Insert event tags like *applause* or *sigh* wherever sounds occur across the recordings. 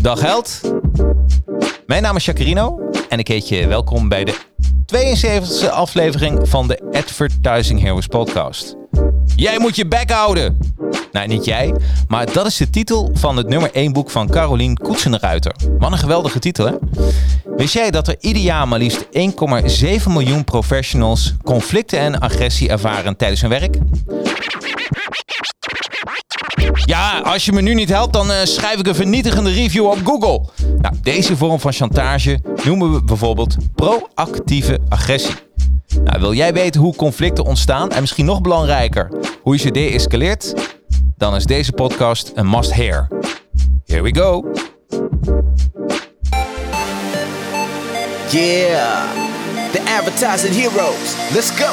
Dag held. Mijn naam is Jacarino en ik heet je welkom bij de 72e aflevering van de Advertising Heroes podcast. Jij moet je bek houden! Nou, niet jij, maar dat is de titel van het nummer 1 boek van Carolien Koetsenruiter. Wat een geweldige titel, hè? Wist jij dat er ieder jaar maar liefst 1,7 miljoen professionals conflicten en agressie ervaren tijdens hun werk? Ja, als je me nu niet helpt, dan uh, schrijf ik een vernietigende review op Google. Nou, deze vorm van chantage noemen we bijvoorbeeld proactieve agressie. Nou, wil jij weten hoe conflicten ontstaan en misschien nog belangrijker, hoe je ze deescaleert? Dan is deze podcast een must-hear. Here we go. Yeah, the advertising heroes. Let's go.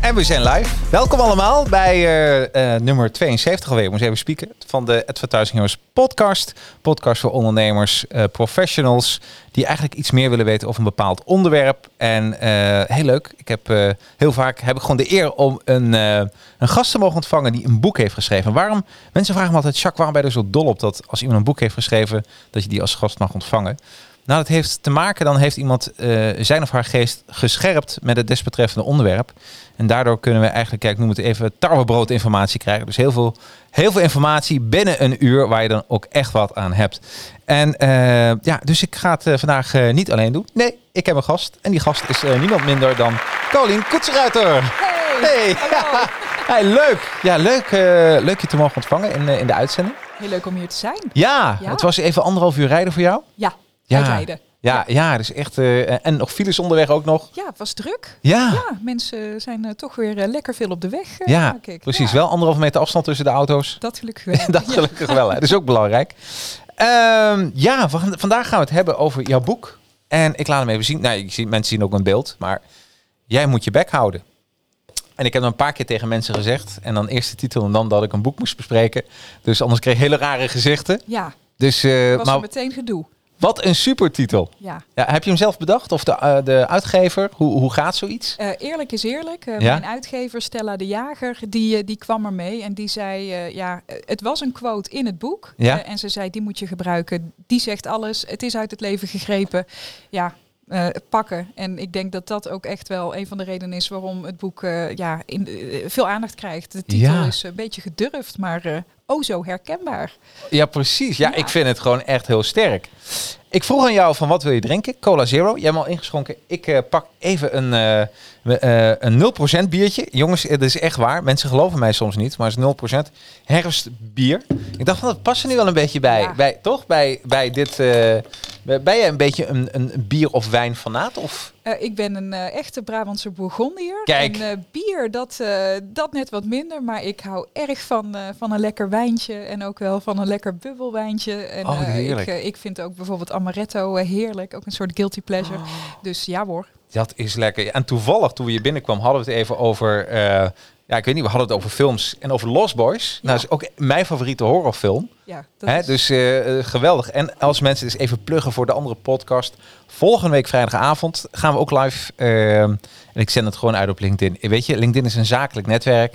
En we zijn live. Welkom allemaal bij uh, uh, nummer 72 alweer. Ik moest even spieken. Van de Advertising Heroes podcast. Podcast voor ondernemers, uh, professionals. Die eigenlijk iets meer willen weten over een bepaald onderwerp. En heel leuk. Ik heb heel vaak heb ik gewoon de eer om een, een gast te mogen ontvangen die een boek heeft geschreven. Waarom? Mensen vragen me altijd, Jacques, waarom ben je er zo dol op dat als iemand een boek heeft geschreven, dat je die als gast mag ontvangen? Nou, dat heeft te maken, dan heeft iemand zijn of haar geest gescherpt met het desbetreffende onderwerp. En daardoor kunnen we eigenlijk, kijk, noem het even tarwebrood informatie krijgen. Dus heel veel, heel veel informatie binnen een uur waar je dan ook echt wat aan hebt. En uh, ja, dus ik ga het uh, vandaag niet alleen doen. Nee, ik heb een gast. En die gast is niemand minder dan Colien Koetseruiter. Hey, hey. hey *laughs* leuk. Ja, leuk, leuk je te mogen ontvangen in, in de uitzending. Heel leuk om hier te zijn. Ja, ja, het was even anderhalf uur rijden voor jou. Ja, ja. rijden. Ja, ja, dus echt. Uh, en nog files onderweg ook nog. Ja, het was druk. Ja. ja mensen zijn uh, toch weer uh, lekker veel op de weg. ja, precies. Ja. Wel anderhalve meter afstand tussen de auto's. Dat gelukkig wel. *laughs* dat gelukkig wel. Hè. Dat is ook belangrijk. Um, ja, vandaag gaan we het hebben over jouw boek. En ik laat hem even zien. Nou, ik zie, mensen zien ook een beeld. Maar jij moet je bek houden. En ik heb dan een paar keer tegen mensen gezegd. En dan eerst de titel en dan dat ik een boek moest bespreken. Dus anders kreeg ik hele rare gezichten. Ja. Dus, was maar, meteen gedoe. Wat een supertitel. Ja. ja. Heb je hem zelf bedacht? Of de, uh, de uitgever? Hoe, hoe gaat zoiets? Uh, eerlijk is eerlijk. Uh, ja? Mijn uitgever Stella de Jager, die, die kwam er mee. En die zei, ja, het was een quote in het boek. Ja? en ze zei, die moet je gebruiken. Die zegt alles. Het is uit het leven gegrepen. Ja, uh, pakken. En ik denk dat dat ook echt wel een van de redenen is waarom het boek uh, ja, in, uh, veel aandacht krijgt. De titel ja. is een beetje gedurfd, maar oh zo herkenbaar. Ja, precies. Ja, ja, ik vind het gewoon echt heel sterk. Ik vroeg aan jou van wat wil je drinken? Cola Zero. Jij hebt al ingeschonken. Ik pak even een, een 0% biertje. Jongens, het is echt waar. Mensen geloven mij soms niet, maar het is 0% herfstbier. Ik dacht van dat past er nu wel een beetje bij. Ja. bij toch? Bij, bij dit... Ben jij een beetje een, een bier- of wijnfanaat? Of? Uh, ik ben een uh, echte Brabantse Bourgondier. Kijk. En uh, bier, dat, dat net wat minder. Maar ik hou erg van, van een lekker wijntje. En ook wel van een lekker bubbelwijntje. En, oh, heerlijk. Ik, ik vind ook bijvoorbeeld amaretto heerlijk. Ook een soort guilty pleasure. Oh. Dus ja hoor. Dat is lekker. En toevallig, toen we hier binnenkwam, hadden we het even over... ja, ik weet niet, we hadden het over films en over Lost Boys. Ja. Nou, dat is ook mijn favoriete horrorfilm. Ja, Hè, is... Dus uh, geweldig. En als mensen dus even pluggen voor de andere podcast. Volgende week vrijdagavond gaan we ook live. Uh, en ik zend het gewoon uit op LinkedIn. Weet je, LinkedIn is een zakelijk netwerk.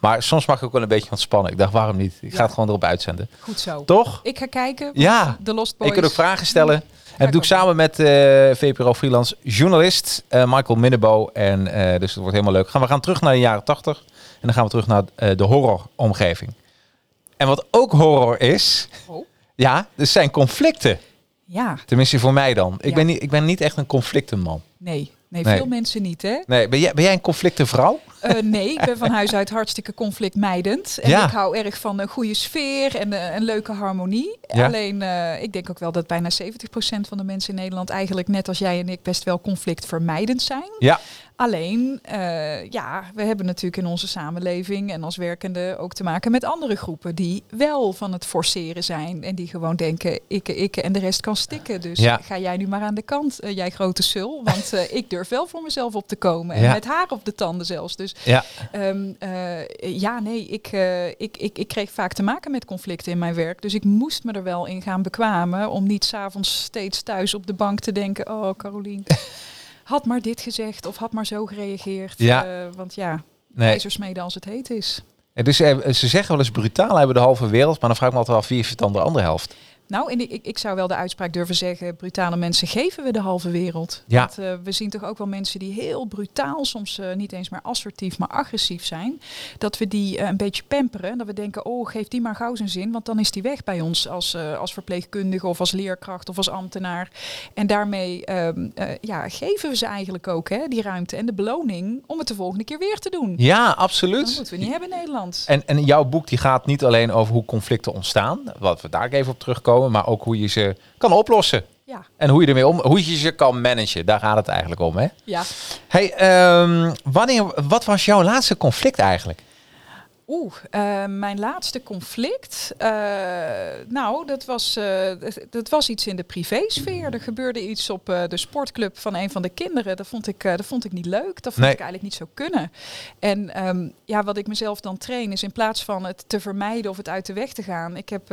Maar soms mag ik ook wel een beetje ontspannen. Ik dacht, waarom niet? Ik Ja. ga het gewoon erop uitzenden. Goed zo. Toch? Ik ga kijken. Ja. De Lost Boys. Ik kan ook vragen stellen. En Ga dat doe ik samen met uh, VPRO freelance journalist uh, Michael Minnebo. En uh, dus het wordt helemaal leuk. Gaan we gaan terug naar de jaren 80. En dan gaan we terug naar uh, de horroromgeving. En wat ook horror is, Oh. ja, er zijn conflicten. Ja, Tenminste voor mij dan. Ik, Ja. ben, niet, ik ben niet echt een conflictenman. nee. Nee, Nee. veel mensen niet, hè? Nee, ben jij, ben jij een conflictenvrouw? Eh, nee, ik ben van huis uit hartstikke conflictmijdend. En Ja. ik hou erg van een goede sfeer en eh, een leuke harmonie. Ja. Alleen, ik denk ook wel dat bijna 70% van de mensen in Nederland eigenlijk net als jij en ik best wel conflictvermijdend zijn. Ja. Alleen, eh, ja, we hebben natuurlijk in onze samenleving en als werkende ook te maken met andere groepen die wel van het forceren zijn en die gewoon denken, ikke, ikke en de rest kan stikken. Dus Ja. ga jij nu maar aan de kant, eh, jij grote sul, want eh, ik durf wel voor mezelf op te komen. En Ja. met haar op de tanden zelfs. Dus Ja. Ehm, eh, ja, nee, ik, ik, ik, ik kreeg vaak te maken met conflicten in mijn werk. Dus ik moest me er wel in gaan bekwamen om niet s'avonds steeds thuis op de bank te denken, oh Carolien, had maar dit gezegd of had maar zo gereageerd. Ja. Eh, want ja, Nee. als het heet is. En Dus eh, ze zeggen wel eens brutaal hebben de halve wereld, maar dan vraag ik me altijd af wie heeft het dan de andere helft? Nou, en ik, ik, ik zou wel de uitspraak durven zeggen, brutale mensen geven we de halve wereld. Ja. Want eh, we zien toch ook wel mensen die heel brutaal, soms eh, niet eens maar assertief, maar agressief zijn. Dat we die eh, een beetje pamperen. Dat we denken, oh, geef die maar gauw zijn zin, want dan is die weg bij ons als, als verpleegkundige of als leerkracht of als ambtenaar. En daarmee ehm, eh, ja, geven we ze eigenlijk ook hè, die ruimte en de beloning om het de volgende keer weer te doen. Ja, Dat absoluut. moeten we niet hebben in Nederland. En, en jouw boek die gaat niet alleen over hoe conflicten ontstaan, wat we daar even op terugkomen, maar ook hoe je ze kan oplossen. Ja, En hoe je ermee om, hoe je ze kan managen. Daar gaat het eigenlijk om, hè? ja. Hey, ehm, wanneer, wat was jouw laatste conflict eigenlijk? Oeh, eh, mijn laatste conflict. eh, nou, dat was, eh, dat- was iets in de privésfeer. Er gebeurde iets op de sportclub van een van de kinderen. Dat vond ik, dat vond ik niet leuk. Dat vond Nee. ik eigenlijk niet zo kunnen. En ehm, ja, wat ik mezelf dan train is in plaats van het te vermijden of het uit de weg te gaan. Ik heb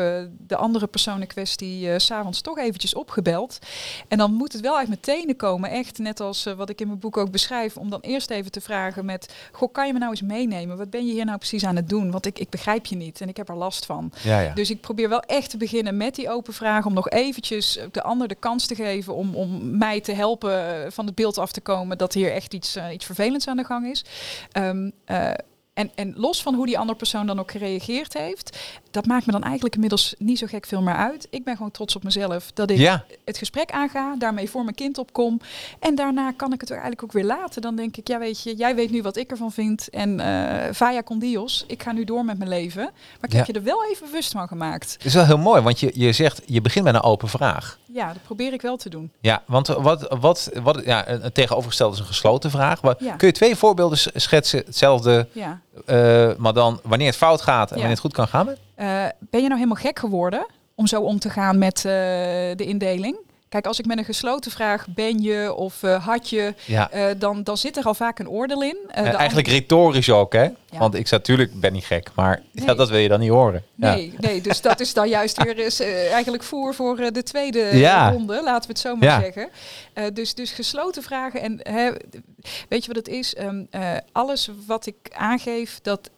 de andere persoon in kwestie s s'avonds toch eventjes opgebeld. En dan moet het wel uit mijn tenen komen. Echt net als wat ik in mijn boek ook beschrijf. Om dan eerst even te vragen met... Goh, kan je me nou eens meenemen? Wat ben je hier nou precies aan het doen? Want ik, ik begrijp je niet en ik heb er last van. Ja, ja. Dus ik probeer wel echt te beginnen met die open vraag. Om nog eventjes de ander de kans te geven om, om mij te helpen eh, van het beeld af te komen dat hier echt iets, eh, iets vervelends aan de gang is. Ehm, eh, en, en los van hoe die andere persoon dan ook gereageerd heeft, dat maakt me dan eigenlijk inmiddels niet zo gek veel meer uit. Ik ben gewoon trots op mezelf dat ik ja, het gesprek aanga, daarmee voor mijn kind opkom. En daarna kan ik het er eigenlijk ook weer laten. Dan denk ik, ja weet je, jij weet nu wat ik ervan vind. En eh vaya con Dios, ik ga nu door met mijn leven. Maar ik Ja. heb je er wel even bewust van gemaakt. het is wel heel mooi, want je, je zegt, je begint met een open vraag. Ja, dat probeer ik wel te doen. Ja, want wat, wat, wat ja, een tegenovergestelde is een gesloten vraag. Ja. Kun je twee voorbeelden schetsen, hetzelfde, Ja. Eh, maar dan wanneer het fout gaat en Ja. wanneer het goed kan gaan? Eh, ben je nou helemaal gek geworden om zo om te gaan met eh, de indeling? Kijk, als ik met een gesloten vraag ben je of eh, had je, Ja, eh, dan, dan zit er al vaak een oordeel in. Eh, eigenlijk retorisch ook, hè? Ja. Want ik natuurlijk, ben niet gek, maar ja, dat wil je dan niet horen. Ja. Nee, nee, dus dat is dan juist weer eens, eigenlijk voer voor de tweede ronde, laten we het zo maar zeggen. Dus, dus gesloten vragen en hè, weet je wat het is? Ehm, eh, alles wat ik aangeef, dat,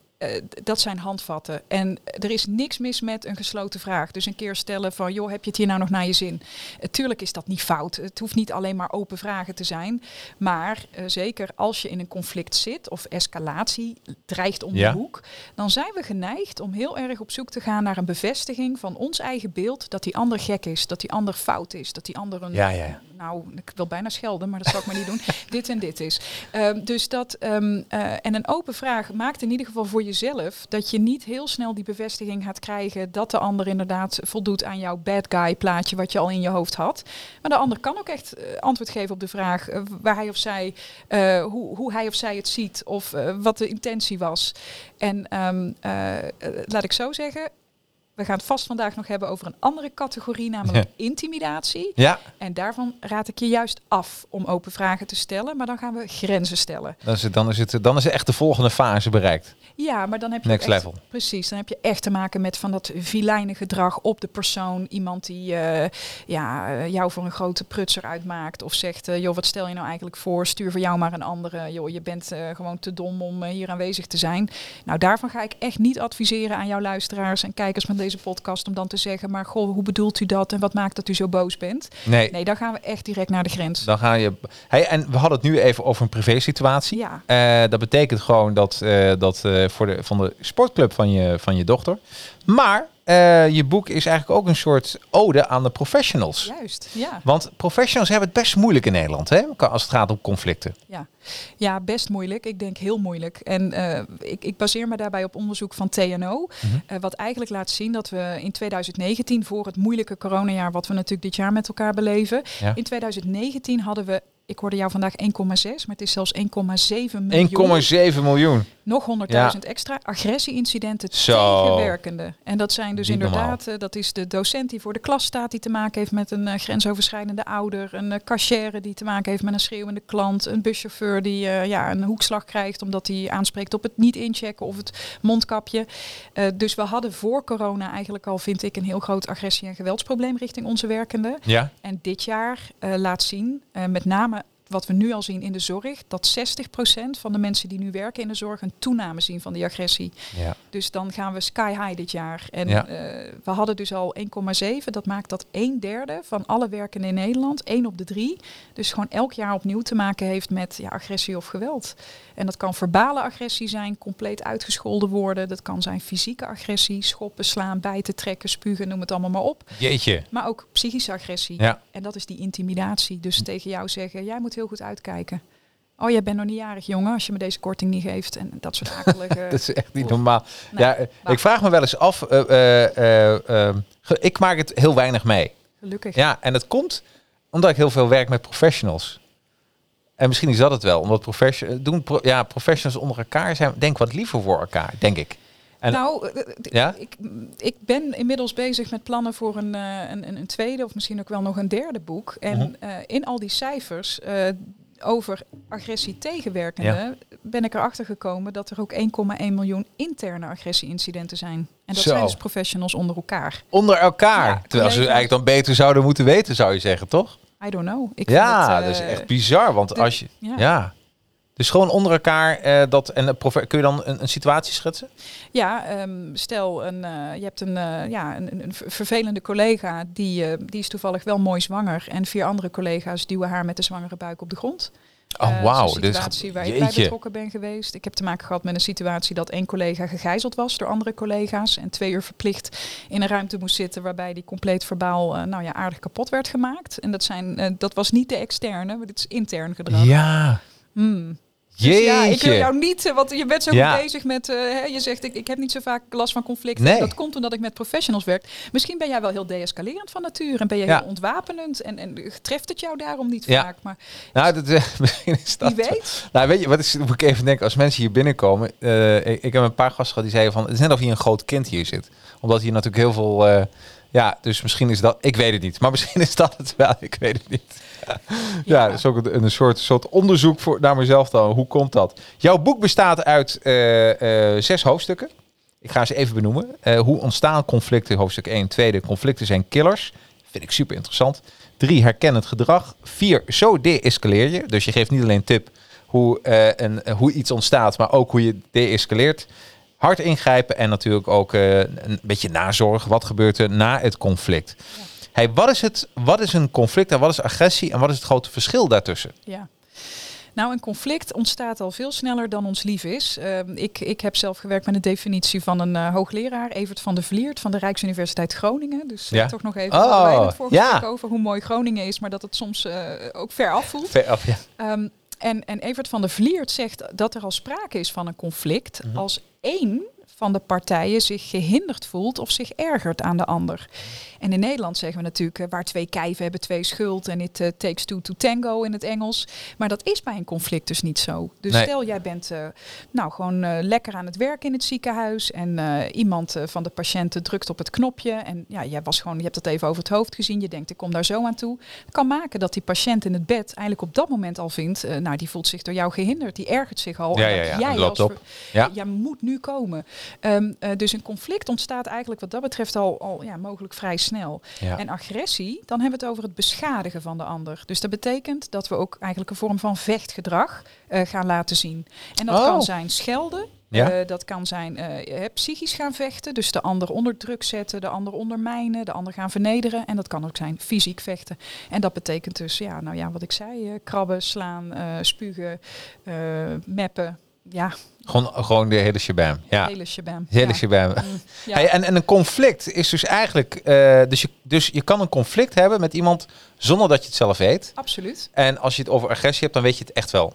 dat zijn handvatten. En er is niks mis met een gesloten vraag. Dus een keer stellen van, joh, heb je het hier nou nog naar je zin? Eh, tuurlijk is dat niet fout. Het hoeft niet alleen maar open vragen te zijn. Maar eh, zeker als je in een conflict zit of escalatie dreigt om Ja. de hoek, dan zijn we geneigd om heel erg op zoek te gaan naar een bevestiging van ons eigen beeld dat die ander gek is, dat die ander fout is, dat die ander een ja, ja. Nou, ik wil bijna schelden, maar dat zal ik maar niet doen. *laughs* dit en dit is. Ehm, dus dat, ehm, eh, en een open vraag maakt in ieder geval voor jezelf dat je niet heel snel die bevestiging gaat krijgen dat de ander inderdaad voldoet aan jouw bad guy plaatje wat je al in je hoofd had. Maar de ander kan ook echt eh, antwoord geven op de vraag eh, waar hij of zij, hoe, hoe hij of zij het ziet of wat de intentie was. En ehm, eh, eh, laat ik zo zeggen. We gaan het vast vandaag nog hebben over een andere categorie, namelijk intimidatie. Ja, En daarvan raad ik je juist af om open vragen te stellen, maar dan gaan we grenzen stellen. dan is, het, dan, is het, dan is het echt de volgende fase bereikt. Ja, maar dan heb je Next echt- level. Precies, dan heb je echt te maken met van dat vilijne gedrag op de persoon. Iemand die eh, ja, eh, jou voor een grote prutser uitmaakt of zegt, eh, joh, wat stel je nou eigenlijk voor? Stuur voor jou maar een andere. Joh, je bent gewoon te dom om hier aanwezig te zijn. Nou, daarvan ga ik echt niet adviseren aan jouw luisteraars en kijkers van deze podcast om dan te zeggen, maar goh, hoe bedoelt u dat en wat maakt dat u zo boos bent? Nee, Nee, dan gaan we echt direct naar de grens. dan ga je... Hey, en we hadden het nu even over een privé situatie. Ja. Eh, dat betekent gewoon dat, eh, dat eh, voor de, van de sportclub van je, van je dochter. Maar eh, je boek is eigenlijk ook een soort ode aan de professionals. Juist, ja. Want professionals hebben het best moeilijk in Nederland, hè? als het gaat om conflicten. Ja. ja, best moeilijk. Ik denk heel moeilijk. En eh, ik, ik baseer me daarbij op onderzoek van TNO. Mhm. eh, wat eigenlijk laat zien dat we in 2019, voor het moeilijke coronajaar, wat we natuurlijk dit jaar met elkaar beleven. Ja. In 2019 hadden we, ik hoorde jou vandaag 1,6, maar het is zelfs 1,7 miljoen. 1,7 miljoen. Nog 100.000 extra agressieincidenten tegenwerkende. En dat zijn dus Niet inderdaad, eh, dat is de docent die voor de klas staat, die te maken heeft met een eh, grensoverschrijdende ouder, een uh, cashier die te maken heeft met een schreeuwende klant, een buschauffeur die ja, een hoekslag krijgt omdat hij aanspreekt op het niet inchecken of het mondkapje. Dus we hadden voor corona eigenlijk al, vind ik, een heel groot agressie- en geweldsprobleem richting onze werkenden. Ja. En dit jaar laat zien, met name wat we nu al zien in de zorg, dat 60% van de mensen die nu werken in de zorg een toename zien van die agressie. ja. Dus dan gaan we sky high dit jaar. En Ja. eh, we hadden dus al 1,7. Dat maakt dat een derde van alle werkenden in Nederland, één op de drie, dus gewoon elk jaar opnieuw te maken heeft met ja, agressie of geweld. En dat kan verbale agressie zijn, compleet uitgescholden worden. Dat kan zijn fysieke agressie, schoppen, slaan, bijten, trekken, spugen, noem het allemaal maar op. Jeetje. Maar ook psychische agressie. Ja. En dat is die intimidatie. Dus tegen jou zeggen, jij moet heel goed uitkijken. Oh, jij bent nog niet jarig, jongen, als je me deze korting niet geeft. En dat soort akelige... *laughs* Dat is echt niet normaal. Nee, ja, eh, ik vraag me wel eens af. eh, eh, eh, eh, ge- ik maak het heel weinig mee. Gelukkig. Ja, en dat komt omdat ik heel veel werk met professionals. En misschien is dat het wel, omdat profession, doen pro- ja, professionals onder elkaar zijn, denk wat liever voor elkaar, denk ik. En, nou, eh, eh, Ja? ik, ik ben inmiddels bezig met plannen voor een, eh, een, een, een tweede of misschien ook wel nog een derde boek. En Mhm. in al die cijfers over agressie tegenwerkende ben ik erachter gekomen dat er ook 1,1 miljoen interne agressie-incidenten zijn. En dat Zo. zijn dus professionals onder elkaar. onder elkaar. Ja, terwijl ze eigenlijk dan beter zouden moeten weten, zou je zeggen, toch? I don't know. Ik ja, het, dat is echt bizar. Want de- als je. ja. Ja. Dus gewoon onder elkaar eh, dat. En profe- kun je dan een, een situatie schetsen? Ja, ehm, stel een, eh, je hebt een, eh, ja, een, een- een ver- vervelende collega die, eh, die is toevallig wel mooi zwanger. En vier andere collega's duwen haar met de zwangere buik op de grond. Oh, Eh, wauw. een situatie waar ik bij betrokken ben geweest. Ik heb te maken gehad met een situatie dat één collega gegijzeld was door andere collega's. En twee uur verplicht in een ruimte moest zitten waarbij die compleet verbaal eh, nou ja, aardig kapot werd gemaakt. En dat, zijn, eh, dat was niet de externe, maar dit is intern gedrag. Ja. Hmm. Jeetje. Dus ja, ik wil jou niet, eh, want je bent zo Ja. bezig met, eh, hè, je zegt ik, ik heb niet zo vaak last van conflicten. Nee. Dat komt omdat ik met professionals werk. Misschien ben jij wel heel deescalerend van nature en ben je Ja. heel ontwapenend en, en treft het jou daarom niet Ja. vaak. Maar Nou, dat, eh, *laughs* misschien is dat. wie weet. Nou, weet je, wat is, moet ik even denken, als mensen hier binnenkomen. ik, ik heb een paar gasten gehad die zeiden van, het is net of hier een groot kind hier zit. Omdat hier natuurlijk heel veel, ja, dus misschien is dat, ik weet het niet. Maar misschien is dat het wel, ik weet het niet. *laughs* ja, dat is ook een, een soort, soort onderzoek voor, naar mezelf dan. Hoe komt dat? Jouw boek bestaat uit eh, eh, zes hoofdstukken. Ik ga ze even benoemen. Eh, hoe ontstaan conflicten? Hoofdstuk 1. Tweede, conflicten zijn killers. Vind ik super interessant. Drie, herkennend gedrag. Vier, zo de-escaleer je. Dus je geeft niet alleen tip hoe, een, hoe iets ontstaat, maar ook hoe je de-escaleert. Hard ingrijpen en natuurlijk ook eh, een beetje nazorg. Wat gebeurt er na het conflict? Hey, wat, is het, wat is een conflict en wat is agressie en wat is het grote verschil daartussen? Ja. Nou, een conflict ontstaat al veel sneller dan ons lief is. Ehm, ik, ik heb zelf gewerkt met een definitie van een eh, hoogleraar, Evert van der Vliert van de Rijksuniversiteit Groningen. Dus Ja. toch nog even Oh, het ja. over hoe mooi Groningen is, maar dat het soms eh, ook ver afvoelt. Ver af, ja. Ehm, en, en Evert van der Vliert zegt dat er al sprake is van een conflict Mhm. als één van de partijen zich gehinderd voelt of zich ergert aan de ander. En in Nederland zeggen we natuurlijk, eh, waar twee kijven hebben twee schuld en it eh, takes two to tango in het Engels. Maar dat is bij een conflict dus niet zo. Dus Nee. stel jij bent eh, nou gewoon lekker aan het werk in het ziekenhuis en iemand van de patiënten drukt op het knopje en ja, jij was gewoon, je hebt het even over het hoofd gezien, je denkt ik kom daar zo aan toe. Kan maken dat die patiënt in het bed eigenlijk op dat moment al vindt, nou die voelt zich door jou gehinderd, die ergert zich al. Ja, en ja, dat ja, jij als ver- Ja. jij moet nu komen. Ehm, eh, dus een conflict ontstaat eigenlijk wat dat betreft al, al ja, mogelijk vrij snel. Ja. En agressie, dan hebben we het over het beschadigen van de ander. Dus dat betekent dat we ook eigenlijk een vorm van vechtgedrag eh, gaan laten zien. En dat Oh. kan zijn schelden. Ja. eh, dat kan zijn eh, psychisch gaan vechten, dus de ander onder druk zetten, de ander ondermijnen, de ander gaan vernederen. En dat kan ook zijn fysiek vechten. En dat betekent dus, ja, nou ja, wat ik zei, krabben, slaan, spugen, meppen, ja, Gewoon, gewoon de hele shabam. Ja, hele shabam. de hele ja. shabam. Mm, *laughs* ja. Hey, en, en een conflict is dus eigenlijk... eh, dus, je, dus je kan een conflict hebben met iemand zonder dat je het zelf weet. Absoluut. En als je het over agressie hebt, dan weet je het echt wel.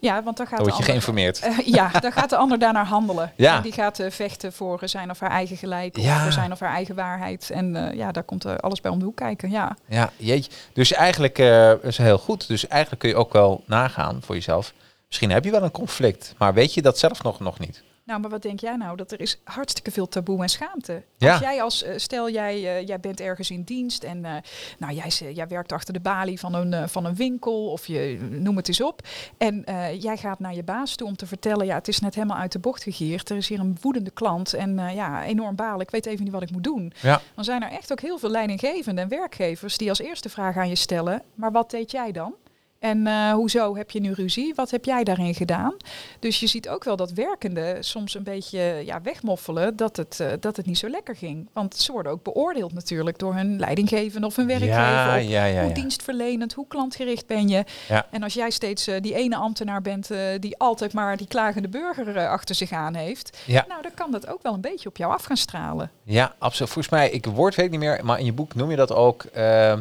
Ja, want dan gaat Dan word je ander- geïnformeerd. *laughs* Eh, ja, dan gaat de ander daarnaar handelen. Ja. En die gaat eh, vechten voor zijn of haar eigen gelijk. Of Ja. voor zijn of haar eigen waarheid. En ja, daar komt alles bij om de hoek kijken. Ja. Ja, jeetje. Dus eigenlijk is heel goed. Dus eigenlijk kun je ook wel nagaan voor jezelf. Misschien heb je wel een conflict, maar weet je dat zelf nog, nog niet. Nou, maar wat denk jij nou? Dat er is hartstikke veel taboe en schaamte. Ja. Als jij als, eh, stel jij, eh, jij bent ergens in dienst en eh, nou, jij, jij werkt achter de balie van een, van een winkel of je noem het eens op. En jij gaat naar je baas toe om te vertellen, ja, het is net helemaal uit de bocht gegierd. Er is hier een woedende klant en ja, enorm balen. Ik weet even niet wat ik moet doen. Ja. Dan zijn er echt ook heel veel leidinggevenden en werkgevers die als eerste vraag aan je stellen, maar wat deed jij dan? En eh, hoezo heb je nu ruzie? Wat heb jij daarin gedaan? Dus je ziet ook wel dat werkenden soms een beetje ja, wegmoffelen dat het, eh, dat het niet zo lekker ging. Want ze worden ook beoordeeld natuurlijk door hun leidinggevende of hun werkgever. Ja, op ja, ja, Hoe dienstverlenend, hoe klantgericht ben je? En als jij steeds eh, die ene ambtenaar bent die altijd maar die klagende burger achter zich aan heeft, nou dan kan dat ook wel een beetje op jou af gaan stralen. Ja, absoluut. Volgens mij, ik woord weet niet meer, maar in je boek noem je dat ook, ehm,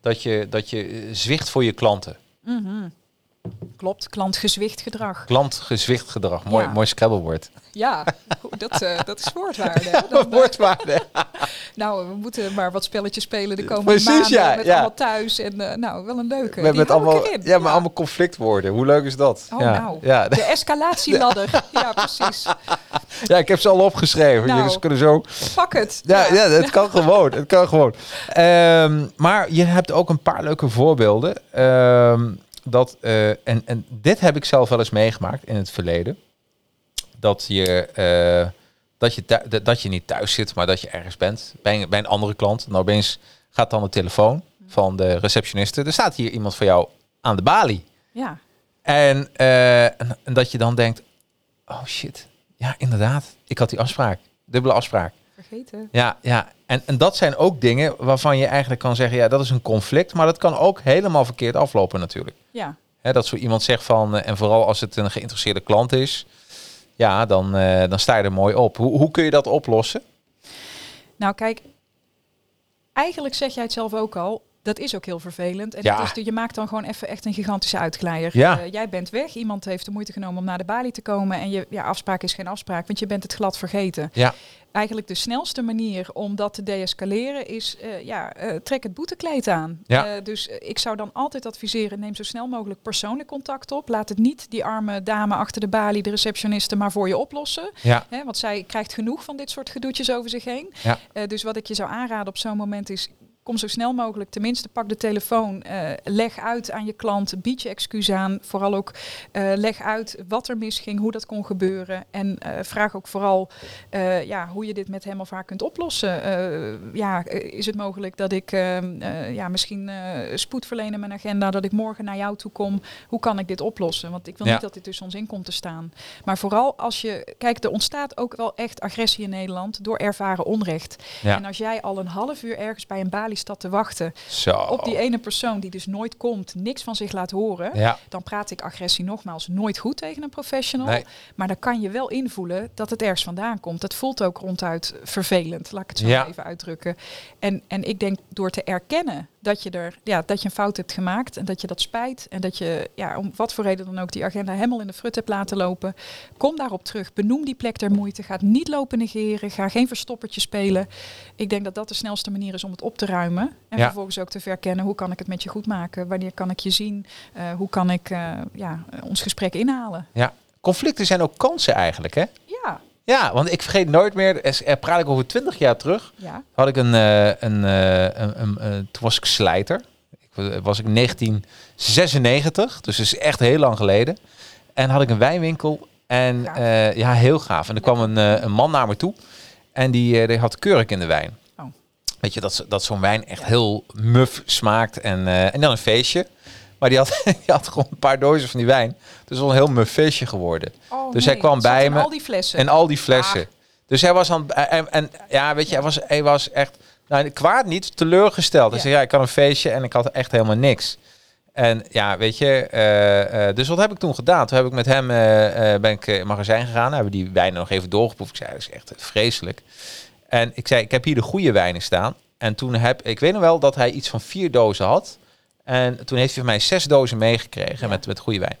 dat, je, dat je zwicht voor je klanten. Mm-hmm. Klopt, klantgezwicht gedrag. Klantgezwicht gedrag. Mooi, Ja. mooi Scrabblewoord. Ja, dat, eh, *laughs* dat is woordwaarde. Dan, *laughs* eh, Woordwaarde. *laughs* Nou, we moeten maar wat spelletjes spelen de komende Precies, maanden ja, met ja. allemaal thuis. En eh, nou, wel een leuke. Met, met allemaal, ja, maar allemaal conflictwoorden. Hoe leuk is dat? Oh, ja. nou. Ja. De escalatieladder. ja, precies. ja, ik heb ze al opgeschreven. Nou. Jullie kunnen zo Pak het. Ja, ja. het kan gewoon. Het kan gewoon. Ehm, maar je hebt ook een paar leuke voorbeelden. Ehm, dat, eh, en, en dit heb ik zelf wel eens meegemaakt in het verleden. Dat je, eh, dat je, dat- dat je niet thuis zit, maar dat je ergens bent. Bij een, bij een andere klant. Nou, opeens gaat dan de telefoon van de receptioniste. Er staat hier iemand voor jou aan de balie. Ja, En, eh, en, en dat je dan denkt, oh shit. Ja, inderdaad. Ik had die afspraak. Dubbele afspraak. Vergeten. Ja, ja. En, en dat zijn ook dingen waarvan je eigenlijk kan zeggen, ja, dat is een conflict, maar dat kan ook helemaal verkeerd aflopen natuurlijk. Ja, Hè, dat zo iemand zegt van, eh, en vooral als het een geïnteresseerde klant is, ja, dan, eh, dan sta je er mooi op. Hoe, hoe kun je dat oplossen? nou kijk. Eigenlijk zeg jij het zelf ook al. Dat is ook heel vervelend. En Ja. het is, je maakt dan gewoon even echt een gigantische uitglijder. Ja. Eh, jij bent weg. Iemand heeft de moeite genomen om naar de balie te komen. En je ja, afspraak is geen afspraak, want je bent het glad vergeten. Ja. eigenlijk de snelste manier om dat te deescaleren is, eh, ja, eh, trek het boetekleed aan. Ja. Dus ik zou dan altijd adviseren, neem zo snel mogelijk persoonlijk contact op. Laat het niet die arme dame achter de balie, de receptioniste, maar voor je oplossen. Ja. Hè, want zij krijgt genoeg van dit soort gedoetjes over zich heen. Ja. Dus wat ik je zou aanraden op zo'n moment is, kom zo snel mogelijk, tenminste pak de telefoon, eh, leg uit aan je klant, bied je excuus aan. Vooral ook eh, leg uit wat er misging, hoe dat kon gebeuren. En eh, vraag ook vooral ja, hoe je dit met hem of haar kunt oplossen. Ja, is het mogelijk dat ik eh, eh, ja, misschien spoed verleen in mijn agenda, dat ik morgen naar jou toe kom? Hoe kan ik dit oplossen? Want ik wil Ja. niet dat dit tussen ons in komt te staan. Maar vooral als je, kijk, er ontstaat ook wel echt agressie in Nederland door ervaren onrecht. Ja. En als jij al een half uur ergens bij een balie staat te wachten Zo. op die ene persoon die dus nooit komt, niks van zich laat horen, Ja. dan praat ik agressie nogmaals nooit goed tegen een professional. Nee. Maar dan kan je wel invoelen dat het ergens vandaan komt. Dat voelt ook ronduit vervelend, laat ik het zo Ja. even uitdrukken. En, en ik denk door te erkennen dat je, er, ja, dat je een fout hebt gemaakt en dat je dat spijt. En dat je, ja, om wat voor reden dan ook, die agenda helemaal in de frut hebt laten lopen. Kom daarop terug. Benoem die plek der moeite. Ga het niet lopen negeren. Ga geen verstoppertje spelen. Ik denk dat dat de snelste manier is om het op te ruimen. En Ja. vervolgens ook te verkennen hoe kan ik het met je goed maken. Wanneer kan ik je zien. Eh, hoe kan ik eh, ja, ons gesprek inhalen. ja. Conflicten zijn ook kansen eigenlijk, hè? Ja, Ja, want ik vergeet nooit meer, er praat ik over twintig jaar terug, ja. had ik een, eh, een, eh, een, een, eh, toen was ik slijter. Ik wa- was ik in 1996, dus dat is echt heel lang geleden. En had ik een wijnwinkel en eh, ja, heel gaaf. En er kwam een, een man naar me toe en die, die had kurk in de wijn. Oh. Weet je, dat, dat zo'n wijn echt heel muf smaakt en, en dan een feestje. Maar die had, *laughs* die had gewoon een paar dozen van die wijn. Dus wel een heel muf feestje geworden. Oh, Dus nee, hij kwam bij me al die flessen. En al die flessen. Ah. Dus hij was aan en, en ja, weet je, hij was, hij was echt nou, kwaad niet, teleurgesteld. Hij Ja. zei ja, ik had een feestje en ik had echt helemaal niks. En ja, weet je, eh, eh, dus wat heb ik toen gedaan? Toen heb ik met hem, eh, ben ik in het magazijn gegaan, hebben die wijnen nog even doorgeproefd. Ik zei, dat is echt vreselijk. En ik zei, ik heb hier de goede wijnen staan. En toen heb, ik weet nog wel dat hij iets van vier dozen had. En toen heeft hij van mij zes dozen meegekregen Ja. met, met goede wijn.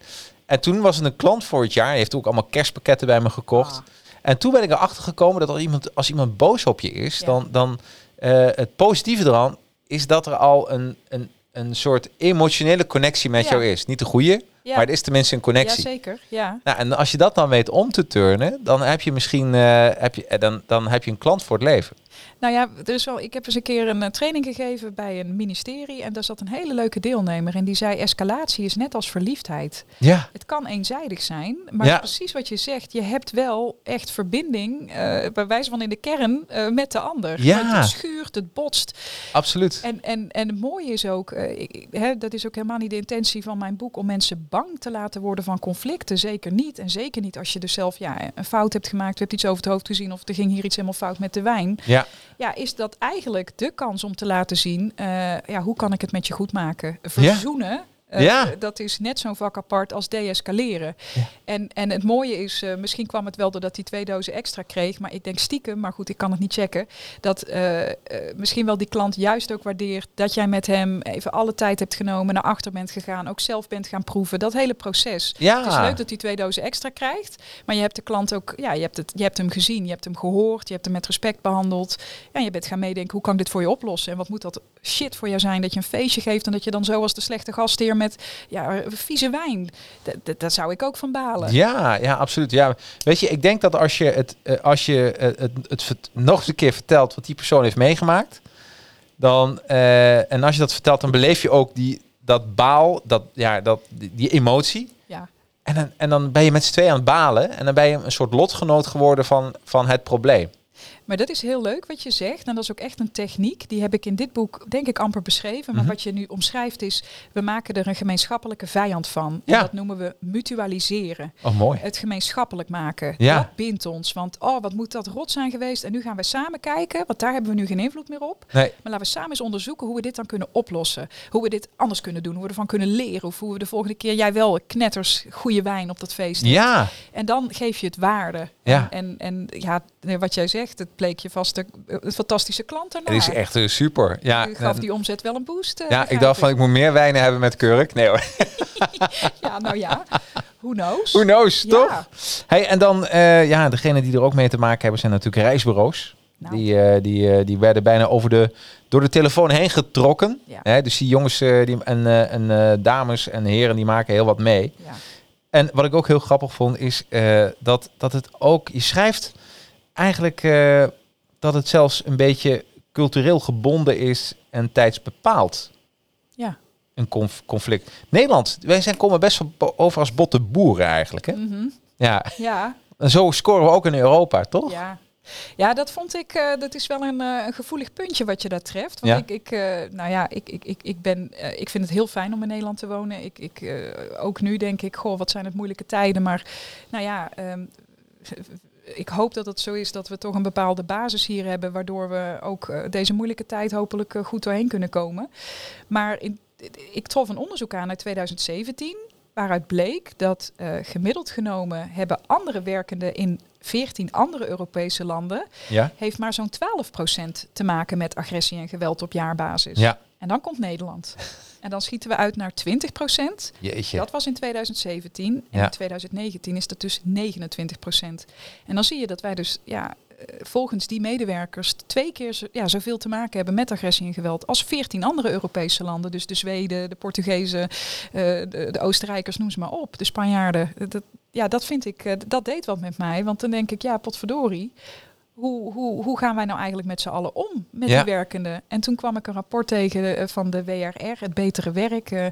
En toen was het een klant voor het jaar. Hij heeft ook allemaal kerstpakketten bij me gekocht. Ah. En toen ben ik erachter gekomen dat als iemand, als iemand boos op je is, Ja. dan, dan eh, het positieve eraan is dat er al een, een, een soort emotionele connectie met Ja. jou is. Niet de goede, Ja. maar het is tenminste een Ja, connectie. zeker. Ja. nou, en als je dat dan weet om te turnen, dan heb je misschien eh, heb je, eh, dan, dan heb je een klant voor het leven. Nou ja, is wel, ik heb eens een keer een eh, training gegeven bij een ministerie. En daar zat een hele leuke deelnemer. En die zei, escalatie is net als verliefdheid. Ja, Het kan eenzijdig zijn, maar Ja. precies wat je zegt, je hebt wel echt verbinding, eh, bij wijze van in de kern, eh, met de ander. Ja. Het, het schuurt, het botst. absoluut. En, en, en het mooie is ook, ik- hè, dat is ook helemaal niet de intentie van mijn boek, om mensen bang te laten worden van conflicten. Zeker niet. En zeker niet als je dus zelf ja, een fout hebt gemaakt, je hebt iets over het hoofd gezien of er ging hier iets helemaal fout met de wijn. Ja, Ja, is dat eigenlijk de kans om te laten zien, eh, ja, hoe kan ik het met je goed maken? Verzoenen. Eh, Ja. Dat is net zo'n vak apart als deescaleren. Ja. En, en het mooie is, eh, misschien kwam het wel doordat hij twee dozen extra kreeg, maar ik denk stiekem, maar goed, ik kan het niet checken, dat eh, misschien wel die klant juist ook waardeert dat jij met hem even alle tijd hebt genomen, naar achter bent gegaan, ook zelf bent gaan proeven. Dat hele proces. ja. Het is leuk dat hij twee dozen extra krijgt. Maar je hebt de klant ook, ja, je hebt, het, je hebt hem gezien, je hebt hem gehoord, je hebt hem met respect behandeld. Ja, je bent gaan meedenken, hoe kan ik dit voor je oplossen? En wat moet dat shit voor jou zijn dat je een feestje geeft en dat je dan zo als de slechte gastheer met ja, vieze wijn. Daar zou ik ook van balen. Ja, ja, absoluut. Ja, weet je, ik denk dat als je het, eh, als je eh, het, het, nog eens een keer vertelt wat die persoon heeft meegemaakt, dan eh, en als je dat vertelt, dan beleef je ook die dat baal, dat ja, dat die, die emotie. Ja. En dan, en dan ben je met z'n tweeën aan het balen en dan ben je een soort lotgenoot geworden van, van het probleem. Maar dat is heel leuk wat je zegt. En dat is ook echt een techniek. Die heb ik in dit boek, denk ik, amper beschreven. Maar Mhm. wat je nu omschrijft is, we maken er een gemeenschappelijke vijand van. Ja. En dat noemen we mutualiseren. Oh, mooi. Het gemeenschappelijk maken. Ja. Dat bindt ons. Want oh, wat moet dat rot zijn geweest. En nu gaan we samen kijken. Want daar hebben we nu geen invloed meer op. Nee, Maar laten we samen eens onderzoeken hoe we dit dan kunnen oplossen. Hoe we dit anders kunnen doen. Hoe we ervan kunnen leren. Of hoe we de volgende keer jij wel knetters goede wijn op dat feest. ja, En dan geef je het waarde. Ja. En, en, en ja, wat jij zegt, het bleek je vast een, een fantastische klant daarna. het is echt eh, super. Ja, U gaf die omzet wel een boost. eh, ja, ik dacht van ik moet meer wijnen hebben met kurk. Nee hoor. *laughs* Ja, nou ja. Who knows? Who knows, Ja. toch? Hey, en dan, eh ja, degene die er ook mee te maken hebben zijn natuurlijk reisbureaus. Nou. Die, die, die werden bijna over de, door de telefoon heen getrokken. Ja. Hè, dus die jongens die, en, en dames en heren die maken heel wat mee. Ja. En wat ik ook heel grappig vond is dat, dat het ook, je schrijft eigenlijk eh, dat het zelfs een beetje cultureel gebonden is en tijdsbepaald. Ja. Een conf- conflict. Nederland, wij zijn, komen best over als botte boeren eigenlijk. Hè? Mhm. Ja, ja, en zo scoren we ook in Europa, toch? ja. Ja, dat vond ik, eh, dat is wel een, eh, een gevoelig puntje wat je daar treft. Want Ja. ik, ik, nou ja, ik, ik, ik, ik, ben, ik vind het heel fijn om in Nederland te wonen. Ik, ik, ook nu denk ik, goh, wat zijn het moeilijke tijden. Maar nou ja, ehm, ik hoop dat het zo is dat we toch een bepaalde basis hier hebben, waardoor we ook eh, deze moeilijke tijd hopelijk eh, goed doorheen kunnen komen. Maar in, ik trof een onderzoek aan uit 2017, waaruit bleek dat eh, gemiddeld genomen hebben andere werkenden in 14 andere Europese landen, Ja. heeft maar zo'n 12% te maken met agressie en geweld op jaarbasis. Ja. En dan komt Nederland. En dan schieten we uit naar 20%. Jeetje. Dat was in 2017. En Ja. in 2019 is dat dus 29%. En dan zie je dat wij dus ja, eh, volgens die medewerkers twee keer zo, ja, zoveel te maken hebben met agressie en geweld als 14 andere Europese landen. Dus de Zweden, de Portugezen, eh, de, de Oostenrijkers, noem ze maar op. De Spanjaarden. Dat, ja, dat vind ik, eh, dat deed wat met mij. Want dan denk ik, ja, potverdorie. Hoe, hoe, hoe gaan wij nou eigenlijk met z'n allen om met Ja. die werkenden? En toen kwam ik een rapport tegen eh, van de WRR, het Betere Werk. eh,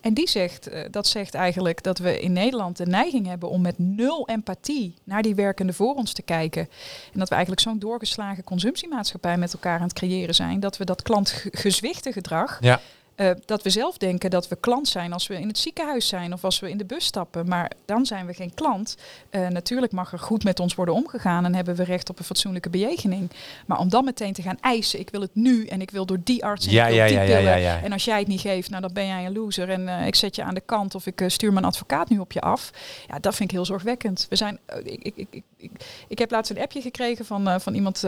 en die zegt, eh, dat zegt eigenlijk dat we in Nederland de neiging hebben om met nul empathie naar die werkenden voor ons te kijken. En dat we eigenlijk zo'n doorgeslagen consumptiemaatschappij met elkaar aan het creëren zijn. Dat we dat klantgezwichte gedrag Ja. Eh, dat we zelf denken dat we klant zijn als we in het ziekenhuis zijn of als we in de bus stappen. Maar dan zijn we geen klant. Eh, natuurlijk mag er goed met ons worden omgegaan en hebben we recht op een fatsoenlijke bejegening. Maar om dan meteen te gaan eisen, ik wil het nu en ik wil door die arts en Ja, ik wil ja, die ja, ja, pillen. ja, ja. En als jij het niet geeft, nou dan ben jij een loser en eh, ik zet je aan de kant of ik stuur mijn advocaat nu op je af. Ja, dat vind ik heel zorgwekkend. We zijn, ik, ik, ik, ik, ik, heb laatst een appje gekregen van, van iemand,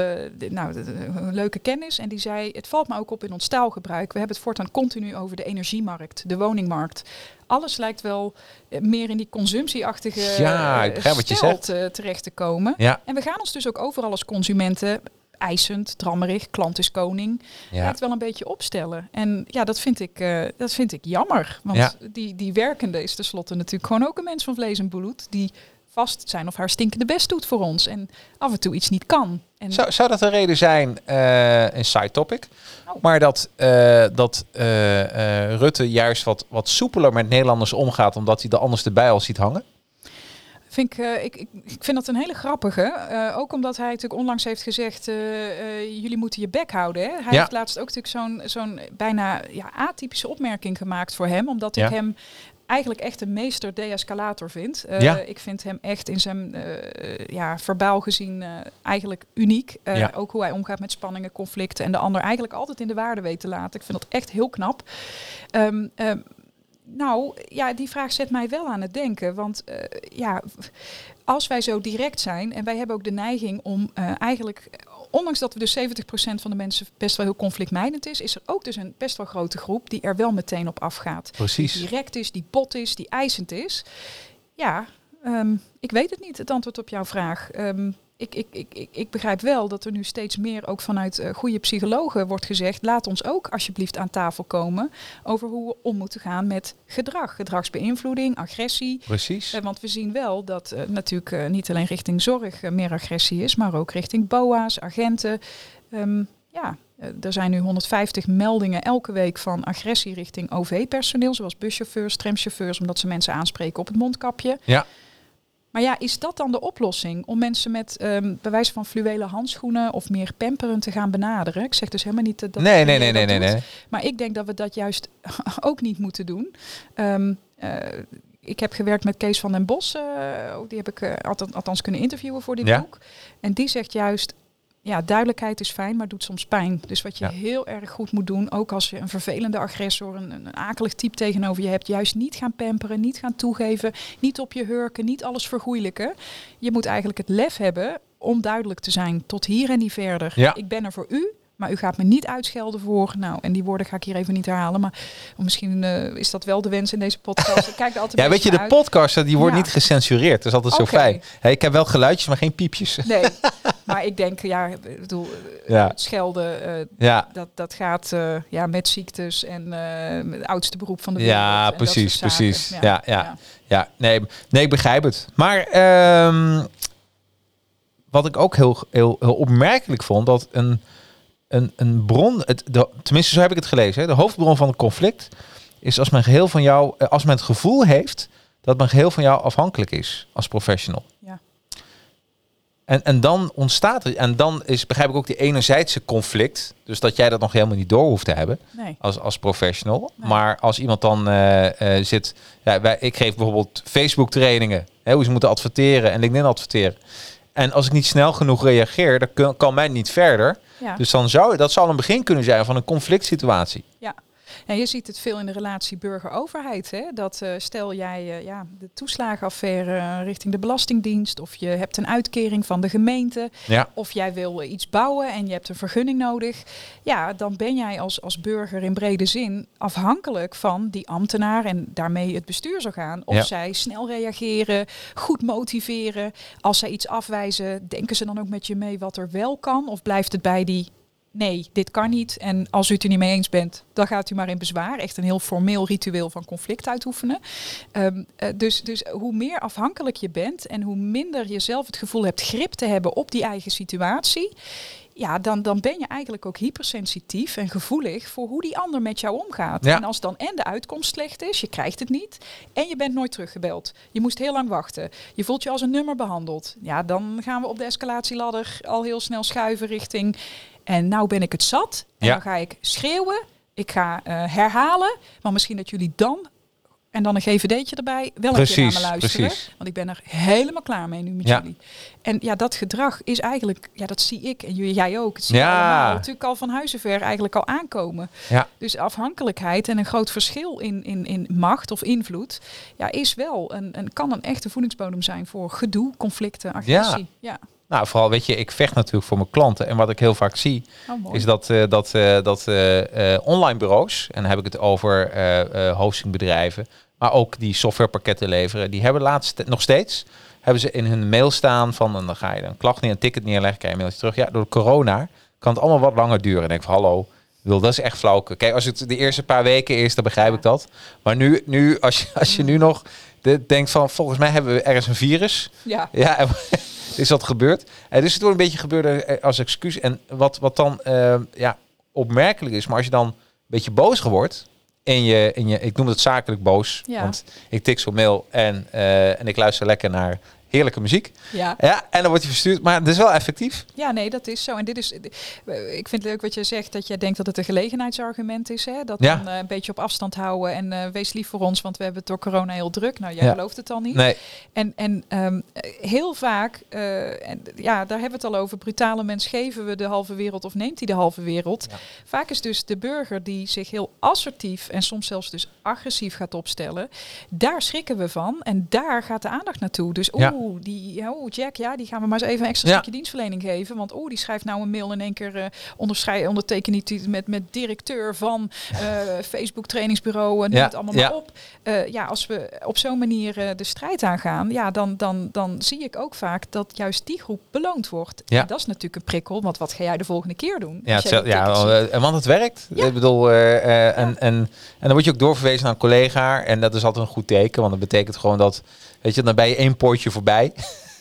nou, een leuke kennis. En die zei, het valt me ook op in ons taalgebruik. We hebben het voortaan continu over de energiemarkt, de woningmarkt. Alles lijkt wel eh, meer in die consumptieachtige Ja, ik eh, wat je zegt. terecht te komen. Ja, En we gaan ons dus ook overal als consumenten eisend, drammerig, klant is koning, ja. lijkt wel een beetje opstellen. En ja, dat vind ik, eh, dat vind ik jammer. Want Ja. die, die werkende is tenslotte natuurlijk gewoon ook een mens van vlees en bloed. Die vast zijn of haar stinkende best doet voor ons. En af en toe iets niet kan. En Zou, zou dat een reden zijn, eh, een side topic, Oh. maar dat, eh, dat eh, Rutte juist wat, wat soepeler met Nederlanders omgaat, omdat hij er anders erbij al ziet hangen? Vind ik, ik, ik, ik vind dat een hele grappige. Ook omdat hij natuurlijk onlangs heeft gezegd, jullie moeten je bek houden. Hè? Hij Ja. heeft laatst ook natuurlijk zo'n zo'n bijna ja, atypische opmerking gemaakt voor hem. Omdat Ja. ik hem eigenlijk echt een meester de-escalator vind. Eh, Ja. Ik vind hem echt in zijn eh, ja, verbaal gezien eh, eigenlijk uniek. Eh, Ja. Ook hoe hij omgaat met spanningen, conflicten en de ander eigenlijk altijd in de waarde weet te laten. Ik vind dat echt heel knap. Ehm, ehm, nou, ja, die vraag zet mij wel aan het denken. Want eh, ja, als wij zo direct zijn en wij hebben ook de neiging om eh, eigenlijk, ondanks dat we dus 70% van de mensen best wel heel conflictmijdend is, is er ook dus een best wel grote groep die er wel meteen op afgaat. Die Precies. direct is, die bot is, die eisend is. Ja, ehm, ik weet het niet, het antwoord op jouw vraag. Ehm, ik, ik, ik, ik, begrijp wel dat er nu steeds meer ook vanuit eh, goede psychologen wordt gezegd, laat ons ook alsjeblieft aan tafel komen over hoe we om moeten gaan met gedrag. Gedragsbeïnvloeding, agressie. Precies. Eh, want we zien wel dat eh, natuurlijk niet alleen richting zorg meer agressie is, maar ook richting BOA's, agenten. Ehm, ja, er zijn nu 150 meldingen elke week van agressie richting OV-personeel, zoals buschauffeurs, tramchauffeurs, omdat ze mensen aanspreken op het mondkapje. Ja. Maar ja, is dat dan de oplossing om mensen met ehm bij wijze van fluwelen handschoenen of meer pamperen te gaan benaderen? Ik zeg dus helemaal niet dat. dat Nee, nee, nee, nee, nee, nee. Maar ik denk dat we dat juist *laughs* ook niet moeten doen. Ehm, eh, ik heb gewerkt met Kees van den Bos. eh, ook die heb ik eh, althans, althans kunnen interviewen voor dit Ja. boek. En die zegt juist, ja, duidelijkheid is fijn, maar doet soms pijn. Dus wat je Ja. heel erg goed moet doen, ook als je een vervelende agressor, een, een akelig type tegenover je hebt, juist niet gaan pamperen, niet gaan toegeven, niet op je hurken, niet alles vergoeilijken. Je moet eigenlijk het lef hebben om duidelijk te zijn, tot hier en niet verder. Ja. Ik ben er voor u, maar u gaat me niet uitschelden voor. Nou, en die woorden ga ik hier even niet herhalen. Maar misschien eh, is dat wel de wens in deze podcast. Ik kijk er altijd Ja, weet je, de naar podcast die wordt Ja. niet gecensureerd. Dat is altijd zo fijn. Hè, ik heb wel geluidjes, maar geen piepjes. Nee, *laughs* maar ik denk, ja, ik bedoel, eh, Ja. schelden, eh, Ja, dat, dat gaat ja, met ziektes en het oudste beroep van de wereld. ja precies, precies. Ja, ja, ja. nee, nee, ik begrijp het. Maar ehm, wat ik ook heel, heel, heel opmerkelijk vond, dat een, een, een bron, het, de, tenminste zo heb ik het gelezen, hè, de hoofdbron van het conflict is als men geheel van jou, eh, als men het gevoel heeft dat men geheel van jou afhankelijk is als professional. Ja. En, en dan ontstaat er, en dan is, begrijp ik ook die enerzijdse conflict, dus dat jij dat nog helemaal niet door hoeft te hebben Nee. als, als professional. Nee. Maar als iemand dan eh, eh, zit, ja, wij, ik geef bijvoorbeeld Facebook trainingen, hè, hoe ze moeten adverteren en LinkedIn adverteren. En als ik niet snel genoeg reageer, dan kan, kan mij niet verder. Ja. Dus dan zou dat zou een begin kunnen zijn van een conflict situatie. En je ziet het veel in de relatie burger-overheid. Dat eh, stel jij eh, ja, de toeslagenaffaire eh, richting de Belastingdienst, of je hebt een uitkering van de gemeente, Ja, of jij wil iets bouwen en je hebt een vergunning nodig. Ja, dan ben jij als, als burger in brede zin afhankelijk van die ambtenaar en daarmee het bestuursorgaan. Of Ja. zij snel reageren, goed motiveren. Als zij iets afwijzen, denken ze dan ook met je mee wat er wel kan? Of blijft het bij die nee, dit kan niet. En als u het er niet mee eens bent, dan gaat u maar in bezwaar. Echt een heel formeel ritueel van conflict uitoefenen. Ehm, eh, dus, dus hoe meer afhankelijk je bent en hoe minder je zelf het gevoel hebt grip te hebben op die eigen situatie. Ja, dan, dan ben je eigenlijk ook hypersensitief en gevoelig voor hoe die ander met jou omgaat. Ja. En als dan en de uitkomst slecht is, je krijgt het niet en je bent nooit teruggebeld. Je moest heel lang wachten. Je voelt je als een nummer behandeld. Ja, dan gaan we op de escalatieladder al heel snel schuiven richting. En nou ben ik het zat. En Ja. dan ga ik schreeuwen, ik ga eh, herhalen, maar misschien dat jullie dan en dan een GVD'tje erbij wel een keer Precies, naar me luisteren. precies. Want ik ben er helemaal klaar mee nu met Ja. jullie. En ja, dat gedrag is eigenlijk, ja, dat zie ik en jullie- jij ook. Het zie Ja. allemaal natuurlijk al van huizenver eigenlijk al aankomen. Ja. Dus afhankelijkheid en een groot verschil in, in, in macht of invloed, ja, is wel een, een kan een echte voedingsbodem zijn voor gedoe, conflicten, agressie. Ja. Nou, vooral weet je, ik vecht natuurlijk voor mijn klanten. En wat ik heel vaak zie, Oh, is dat, eh, dat, eh, dat eh, online bureaus, en dan heb ik het over hostingbedrijven, maar ook die softwarepakketten leveren, die hebben laatst nog steeds, hebben ze in hun mail staan van, en dan ga je een klacht neer, een ticket neerleggen, krijg je een mailtje terug. Ja, door corona kan het allemaal wat langer duren. En ik denk van, hallo, bedoel, dat is echt flauw. Kijk, als het de eerste paar weken is, dan begrijp ik dat. Maar nu, nu als, je, als je nu nog de, denkt van, volgens mij hebben we ergens een virus. ja. Ja, en is dat gebeurd? Eh, dus het wordt een beetje gebeurde eh, als excuus. En wat, wat dan eh, ja, opmerkelijk is, maar als je dan een beetje boos wordt, in je, in je, ik noem het zakelijk boos, Ja. want ik tik zo'n mail en, eh, en ik luister lekker naar heerlijke muziek. Ja. Ja, en dan wordt je verstuurd, maar het is wel effectief. Ja, nee, dat is zo. En dit is, ik vind het leuk wat je zegt, dat jij denkt dat het een gelegenheidsargument is. Hè? Dat Ja. dan eh, een beetje op afstand houden en eh, wees lief voor ons, want we hebben het door corona heel druk. Nou, jij Ja. gelooft het al niet. Nee, En, en ehm, heel vaak, eh, en ja, daar hebben we het al over, brutale mens geven we de halve wereld of neemt hij de halve wereld. Vaak is dus de burger die zich heel assertief en soms zelfs dus agressief gaat opstellen, daar schrikken we van en daar gaat de aandacht naartoe. Dus Ja. Oeh, die, oh, Jack, ja, die gaan we maar eens even een extra Ja. stukje dienstverlening geven, want oeh, die schrijft nou een mail in één keer uh, onderschrijven, onderteken niet met, met directeur van eh, *laughs* Facebook trainingsbureau, en noem Ja, het allemaal maar op. Eh, ja, als we op zo'n manier eh, de strijd aangaan, ja, dan, dan, dan zie ik ook vaak dat juist die groep beloond wordt. Ja. En dat is natuurlijk een prikkel, want wat ga jij de volgende keer doen? ja, het, ja eh, want het werkt. Ja. Ik bedoel, eh, eh, en, en, en dan word je ook doorverwezen naar een collega. En dat is altijd een goed teken, want dat betekent gewoon dat, weet je, dan ben je één poortje voorbij.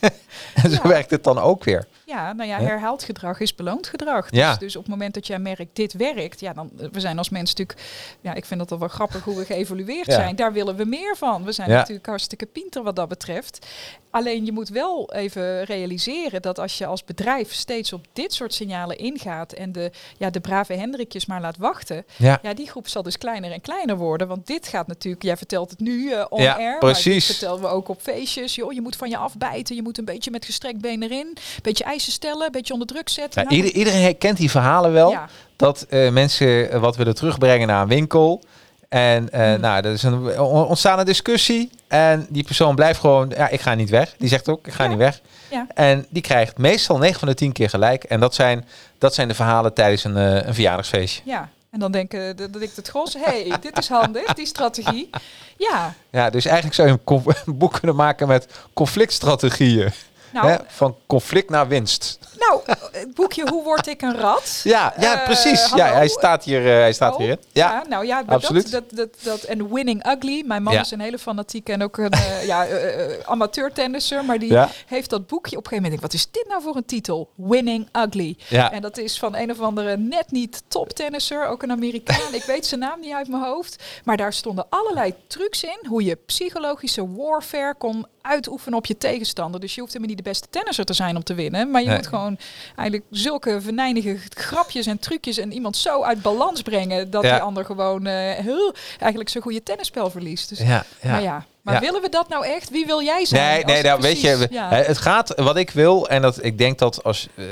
*laughs* en zo werkt het dan ook weer. Ja, nou ja, herhaald gedrag is beloond gedrag. Ja. Dus, dus op het moment dat jij merkt, dit werkt, ja, dan we zijn als mens natuurlijk, ja, ik vind dat wel grappig hoe we geëvolueerd Ja. zijn. Daar willen we meer van. We zijn Ja. natuurlijk hartstikke pinter wat dat betreft. Alleen je moet wel even realiseren dat als je als bedrijf steeds op dit soort signalen ingaat en de, ja, de brave Hendrikjes maar laat wachten, Ja, ja, die groep zal dus kleiner en kleiner worden. Want dit gaat natuurlijk, jij vertelt het nu eh on Ja, air. Maar precies. dit vertellen we ook op feestjes. Joh, je moet van je afbijten. Je moet een beetje met gestrekt been erin. Een beetje eisen stellen. Een beetje onder druk zetten. Nou, ieder- iedereen kent die verhalen wel. ja, Dat eh, mensen eh, wat willen terugbrengen naar een winkel. En eh, Hmm. nou, er is een on- ontstaan een discussie. En die persoon blijft gewoon, ja, ik ga niet weg. Die zegt ook, ik ga Ja. niet weg. Ja. En die krijgt meestal 9 van de 10 keer gelijk. En dat zijn, dat zijn de verhalen tijdens een, een verjaardagsfeestje. ja. En dan denken dat ik het gros. hey, *laughs* dit is handig, die strategie. Ja, Ja, dus eigenlijk zou je een *laughs* boek kunnen maken met conflictstrategieën. Nou? Van conflict naar winst. Nou, het boekje Hoe word ik een rat? Ja, ja Eh, precies. Ja, hij staat hier, eh, hij staat Oh, hierin. Ja, nou ja, absoluut. Dat, dat, dat, en Winning Ugly. Mijn man Ja. is een hele fanatieke en ook een eh, ja, eh, amateur-tennisser. Maar die heeft dat boekje op een gegeven moment. denk Wat is dit nou voor een titel? Winning Ugly. Ja. En dat is van een of andere net niet top-tennisser. Ook een Amerikaan. ik weet zijn naam niet uit mijn hoofd. Maar daar stonden allerlei trucs in. Hoe je psychologische warfare kon uitoefenen op je tegenstander. Dus je hoeft helemaal niet de beste tennisser te zijn om te winnen. Maar je Nee. moet gewoon eigenlijk zulke venijnige grapjes en trucjes en iemand zo uit balans brengen dat Ja. die ander gewoon eh, heel, eigenlijk zijn goede tennisspel verliest. Dus, ja, ja. Maar ja, maar Ja. willen we dat nou echt? Wie wil jij zijn? Nee, nee, het nou, weet je, ja. hè, het gaat wat ik wil en dat ik denk dat als eh,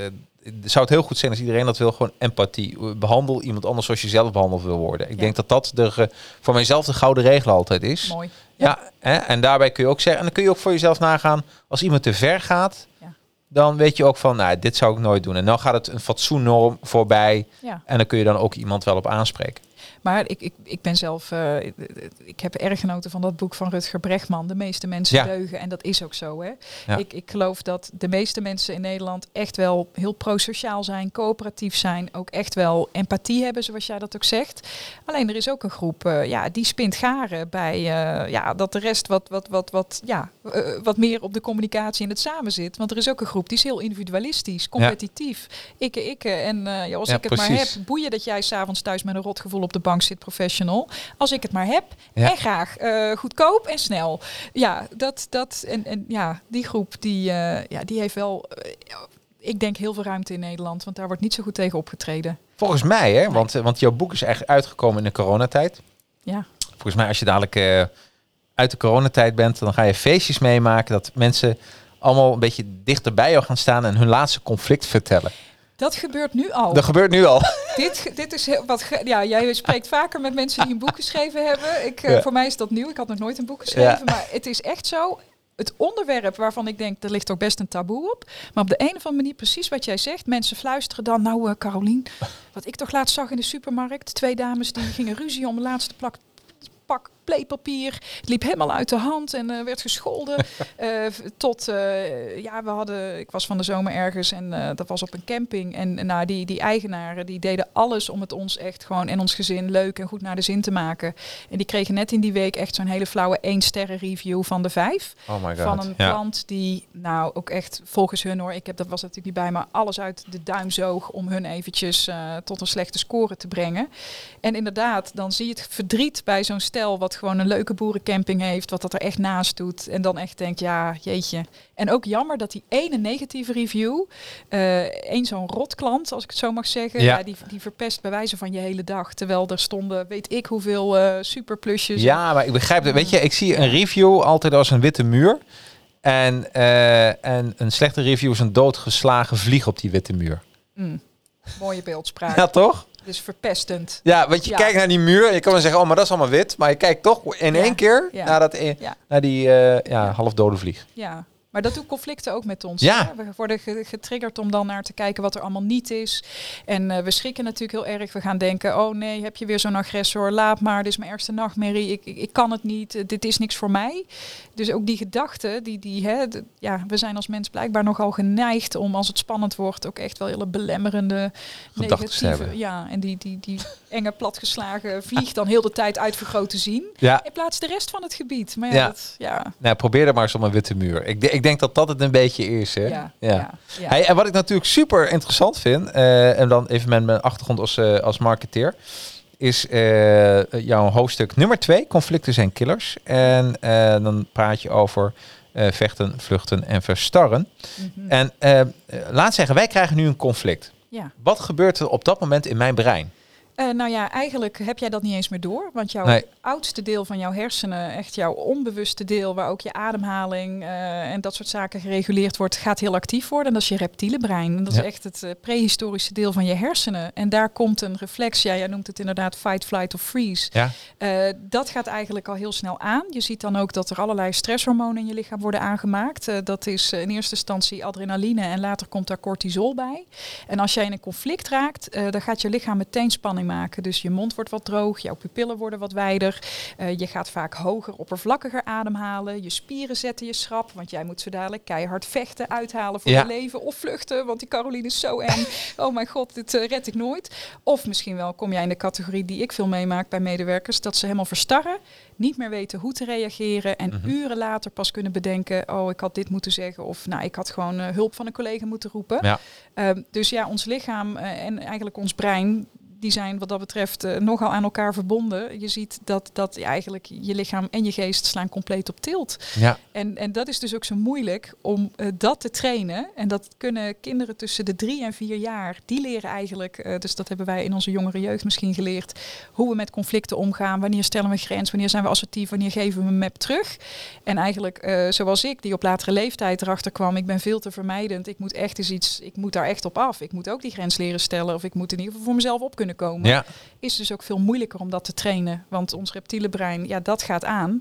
zou het heel goed zijn als iedereen dat wil, gewoon empathie. Behandel iemand anders zoals je zelf behandeld wil worden. Ik Ja. denk dat dat de, voor mijzelf de gouden regel altijd is. Mooi. Ja, hè, en daarbij kun je ook zeggen, en dan kun je ook voor jezelf nagaan, als iemand te ver gaat. Dan weet je ook van, nou, dit zou ik nooit doen. En dan gaat het een fatsoennorm voorbij Ja. en dan kun je dan ook iemand wel op aanspreken. Maar ik, ik, ik ben zelf, eh, ik heb erg genoten van dat boek van Rutger Bregman. De meeste mensen Ja. deugen. En dat is ook zo. Hè? Ja. Ik, ik geloof dat de meeste mensen in Nederland echt wel heel prosociaal zijn, coöperatief zijn. Ook echt wel empathie hebben, zoals jij dat ook zegt. Alleen er is ook een groep, eh, ja, die spint garen bij eh, ja, dat de rest wat, wat, wat, wat, ja, wat meer op de communicatie en het samen zit. Want er is ook een groep die is heel individualistisch, competitief. Ikke, ikke. En ja, als ik het maar heb, boeien dat jij s'avonds thuis met een rotgevoel op de bank zit, professional. Als ik het maar heb Ja. en graag eh, goedkoop en snel. Ja, dat, dat en, en ja, die groep die, eh, ja, die heeft wel, eh, ik denk heel veel ruimte in Nederland, want daar wordt niet zo goed tegen opgetreden. volgens mij, hè, want, want jouw boek is echt uitgekomen in de coronatijd. Ja. Volgens mij, als je dadelijk uit de coronatijd bent, dan ga je feestjes meemaken dat mensen allemaal een beetje dichter bij jou gaan staan en hun laatste conflict vertellen. Dat gebeurt nu al. Dat gebeurt nu al. *laughs* dit, dit is heel, wat. Ja, jij spreekt vaker met mensen die een boek geschreven hebben. Ik, eh, Ja. Voor mij is dat nieuw. Ik had nog nooit een boek geschreven. Ja. Maar het is echt zo. Het onderwerp waarvan ik denk, er ligt ook best een taboe op. Maar op de een of andere manier, precies wat jij zegt. Mensen fluisteren dan, nou eh Carolien, wat ik toch laatst zag in de supermarkt. Twee dames die gingen ruzie om de laatste plak, pak playpapier. Het liep helemaal uit de hand en eh, werd gescholden. *laughs* Eh, tot, eh, ja, we hadden, ik was van de zomer ergens en dat was op een camping. En nou, die, die eigenaren die deden alles om het ons echt gewoon en ons gezin leuk en goed naar de zin te maken. En die kregen net in die week echt zo'n hele flauwe één sterren review van de vijf. Oh my god. Van een ja. klant die, nou ook echt volgens hun hoor, ik heb dat was natuurlijk niet bij, maar alles uit de duim zoog om hun eventjes tot een slechte score te brengen. En inderdaad, dan zie je het verdriet bij zo'n stel wat gewoon een leuke boerencamping heeft, wat dat er echt naast doet. En dan echt denkt, ja, jeetje. En ook jammer dat die ene negatieve review, eh één zo'n rotklant, als ik het zo mag zeggen, Ja. ja. die, die verpest bij wijze van je hele dag. Terwijl er stonden, weet ik hoeveel eh superplusjes. Ja, maar ik begrijp het. Weet je, ik zie een review altijd als een witte muur. En, eh, en een slechte review is een doodgeslagen vlieg op die witte muur. Mm, mooie beeldspraak. Ja, toch? Dus verpestend. Ja, want je Ja. kijkt naar die muur en je kan wel zeggen, oh, maar dat is allemaal wit. Maar je kijkt toch in Ja. één keer naar, dat, e- naar die eh, ja, halfdode vlieg. Ja, maar dat doen conflicten ook met ons. Ja. hè? We worden ge- getriggerd om dan naar te kijken wat er allemaal niet is. En eh, we schrikken natuurlijk heel erg. We gaan denken, oh nee, heb je weer zo'n agressor? Laat maar, dit is mijn ergste nachtmerrie. Ik, ik, ik kan het niet, eh, dit is niks voor mij. Dus ook die gedachten, die, die, hè, de- ja, we zijn als mens blijkbaar nogal geneigd om als het spannend wordt ook echt wel hele belemmerende, Gedachten te negatieve, hebben. ja, en die, die, die enge platgeslagen vlieg dan heel de tijd uitvergroot te zien. Ja, In plaats de rest van het gebied. Maar ja, Ja. Dat, ja, nou, probeer er maar eens een witte muur. Ik, de- ik denk dat dat het een beetje is. Hè? ja, ja. ja. Hey, en wat ik natuurlijk super interessant vind, eh, en dan even met mijn achtergrond als, eh, als marketeer, is eh, jouw hoofdstuk nummer twee, conflicten zijn killers. En dan praat je over vechten, vluchten en verstarren. Mhm. En laat zeggen, wij krijgen nu een conflict. Ja. Wat gebeurt er op dat moment in mijn brein? Eh, nou ja, eigenlijk heb jij dat niet eens meer door. Want jouw Nee. oudste deel van jouw hersenen, echt jouw onbewuste deel, waar ook je ademhaling eh, en dat soort zaken gereguleerd wordt, gaat heel actief worden. En dat is je reptiele brein. En dat Ja. is echt het eh, prehistorische deel van je hersenen. En daar komt een reflex, ja, jij noemt het inderdaad fight, flight of freeze. Ja, dat gaat eigenlijk al heel snel aan. Je ziet dan ook dat er allerlei stresshormonen in je lichaam worden aangemaakt. Dat is in eerste instantie adrenaline en later komt daar cortisol bij. En als jij in een conflict raakt, dan gaat je lichaam meteen spanning maken. Dus je mond wordt wat droog, jouw pupillen worden wat wijder. Eh, je gaat vaak hoger, oppervlakkiger ademhalen. Je spieren zetten je schrap, want jij moet zo dadelijk keihard vechten, uithalen voor Ja. je leven. Of vluchten, want die Caroline is zo eng. *laughs* oh mijn god, dit eh, red ik nooit. Of misschien wel kom jij in de categorie die ik veel meemaak bij medewerkers, dat ze helemaal verstarren, niet meer weten hoe te reageren en Mhm. uren later pas kunnen bedenken, oh ik had dit moeten zeggen of nou ik had gewoon eh, hulp van een collega moeten roepen. Ja. Ehm, dus ja, ons lichaam en eigenlijk ons brein, die zijn wat dat betreft eh, nogal aan elkaar verbonden. Je ziet dat, dat eigenlijk je lichaam en je geest slaan compleet op tilt. ja. En, en dat is dus ook zo moeilijk om eh, dat te trainen. En dat kunnen kinderen tussen de drie en vier jaar, die leren eigenlijk, eh, dus dat hebben wij in onze jongere jeugd misschien geleerd, hoe we met conflicten omgaan, wanneer stellen we grens, wanneer zijn we assertief, wanneer geven we een map terug. En eigenlijk, zoals ik, die op latere leeftijd erachter kwam, ik ben veel te vermijdend, ik moet echt eens iets, ik moet daar echt op af. Ik moet ook die grens leren stellen, of ik moet in ieder geval voor mezelf op kunnen komen ja. is dus ook veel moeilijker om dat te trainen. Want ons reptiele brein, ja, dat gaat aan.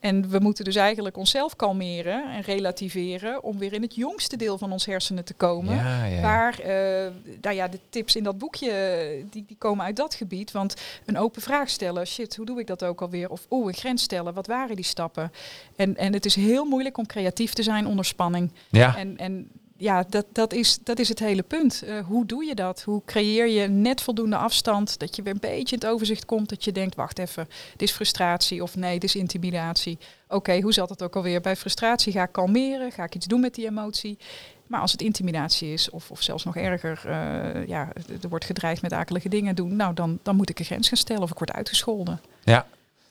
En we moeten dus eigenlijk onszelf kalmeren en relativeren om weer in het jongste deel van ons hersenen te komen. Ja, ja, ja. Waar, eh, nou ja, de tips in dat boekje, die, die komen uit dat gebied. Want een open vraag stellen, shit, hoe doe ik dat ook alweer? Of oeh, een grens stellen, wat waren die stappen? En, en het is heel moeilijk om creatief te zijn onder spanning. Ja. En, en ja, dat, dat, is, dat is het hele punt. Eh, hoe doe je dat? Hoe creëer je net voldoende afstand dat je weer een beetje in het overzicht komt? Dat je denkt, wacht even, dit is frustratie of nee, dit is intimidatie. Oké, hoe zat het ook alweer? Bij frustratie ga ik kalmeren, ga ik iets doen met die emotie. Maar als het intimidatie is, of, of zelfs nog erger, eh, ja, er wordt gedreigd met akelige dingen doen, nou dan, dan moet ik een grens gaan stellen of ik word uitgescholden. Ja,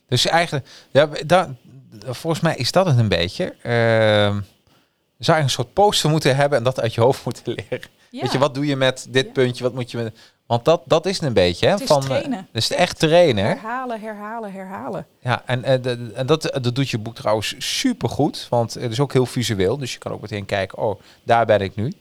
dus eigenlijk, ja, da, volgens mij is dat het een beetje. Ehm zou je een soort poster moeten hebben en dat uit je hoofd *laughs* moeten leren. Ja. Weet je, wat doe je met dit Ja. puntje? Wat moet je met, Want dat, dat is het een beetje. Hè? Het is van, eh, trainen. Dus echt trainen. Herhalen, herhalen, herhalen. Ja, en, eh, en dat, dat doet je boek trouwens super goed. Want het is ook heel visueel. Dus je kan ook meteen kijken, oh, daar ben ik nu.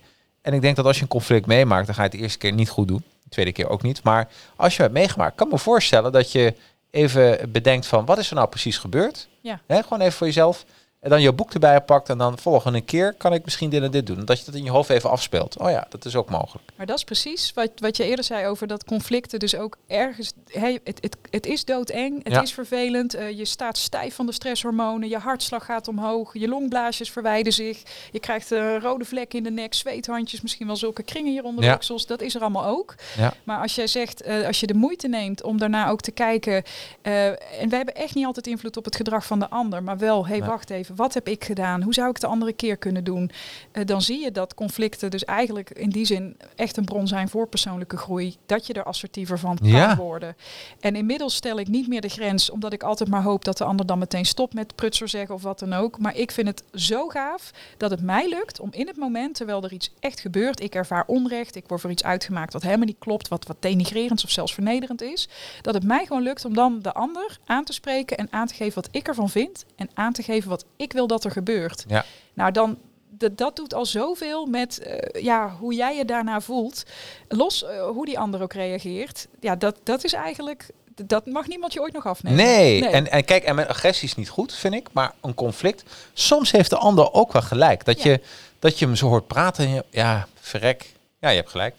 En ik denk dat als je een conflict meemaakt, dan ga je het de eerste keer niet goed doen. De tweede keer ook niet. Maar als je het meegemaakt, kan ik me voorstellen dat je even bedenkt van, wat is er nou precies gebeurd? Ja. Hè, gewoon even voor jezelf. En dan je boek erbij pakt en dan volgende keer kan ik misschien dit en dit doen. Dat je dat in je hoofd even afspeelt. Oh ja, dat is ook mogelijk. Maar dat is precies wat, wat je eerder zei over dat conflicten dus ook ergens... Hey, het, het, het is doodeng, het Ja. is vervelend, eh, je staat stijf van de stresshormonen, je hartslag gaat omhoog, je longblaasjes verwijden zich, je krijgt een rode vlek in de nek, zweethandjes, misschien wel zulke kringen hier onder de Ja. oksels. Dat is er allemaal ook. Ja. Maar als jij zegt, eh, als je de moeite neemt om daarna ook te kijken, eh, en wij hebben echt niet altijd invloed op het gedrag van de ander, maar wel, hé, hey, Nee. wacht even, wat heb ik gedaan? Hoe zou ik het de andere keer kunnen doen? Eh, dan zie je dat conflicten dus eigenlijk in die zin echt een bron zijn voor persoonlijke groei. Dat je er assertiever van kan Ja. worden. En inmiddels stel ik niet meer de grens, omdat ik altijd maar hoop dat de ander dan meteen stopt met prutser zeggen of wat dan ook. Maar ik vind het zo gaaf dat het mij lukt om in het moment, terwijl er iets echt gebeurt, ik ervaar onrecht, ik word voor iets uitgemaakt wat helemaal niet klopt, wat, wat denigrerend of zelfs vernederend is, dat het mij gewoon lukt om dan de ander aan te spreken en aan te geven wat ik ervan vind en aan te geven wat ik wil dat er gebeurt. Ja. Nou, dan, d- dat doet al zoveel met eh, ja, hoe jij je daarna voelt. Los eh, hoe die ander ook reageert. Ja, dat, dat is eigenlijk... Dat mag niemand je ooit nog afnemen. Nee, En, en kijk, en met agressie is niet goed, vind ik. Maar een conflict, soms heeft de ander ook wel gelijk. Dat, Ja. je, dat je hem zo hoort praten en je, ja, verrek. Ja, je hebt gelijk.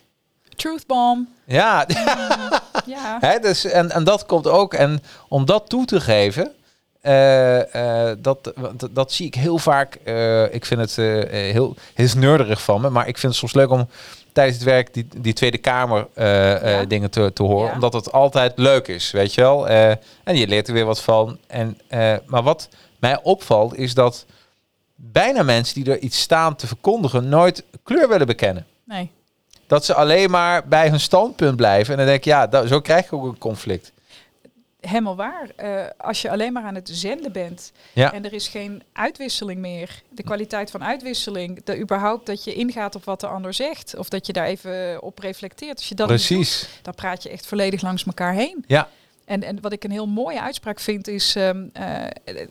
Truth bomb. Ja, Ja. *laughs* hè, dus, en, en dat komt ook. En om dat toe te geven, eh, eh, dat, dat, dat zie ik heel vaak. eh, ik vind het heel, heel nerderig van me. Maar ik vind het soms leuk om tijdens het werk die, die Tweede Kamer Ja. dingen te, te horen. Ja. Omdat het altijd leuk is, weet je wel. En je leert er weer wat van. En, maar wat mij opvalt is dat bijna mensen die er iets staan te verkondigen... nooit kleur willen bekennen. Nee. Dat ze alleen maar bij hun standpunt blijven. En dan denk ik, ja, zo krijg je ook een conflict. Helemaal waar. Eh, als je alleen maar aan het zenden bent Ja. en er is geen uitwisseling meer. De kwaliteit van uitwisseling. De, überhaupt dat je ingaat op wat de ander zegt. Of dat je daar even op reflecteert. Als je dat niet doet, Precies. dan praat je echt volledig langs elkaar heen. Ja. En, en wat ik een heel mooie uitspraak vind is, ehm, eh,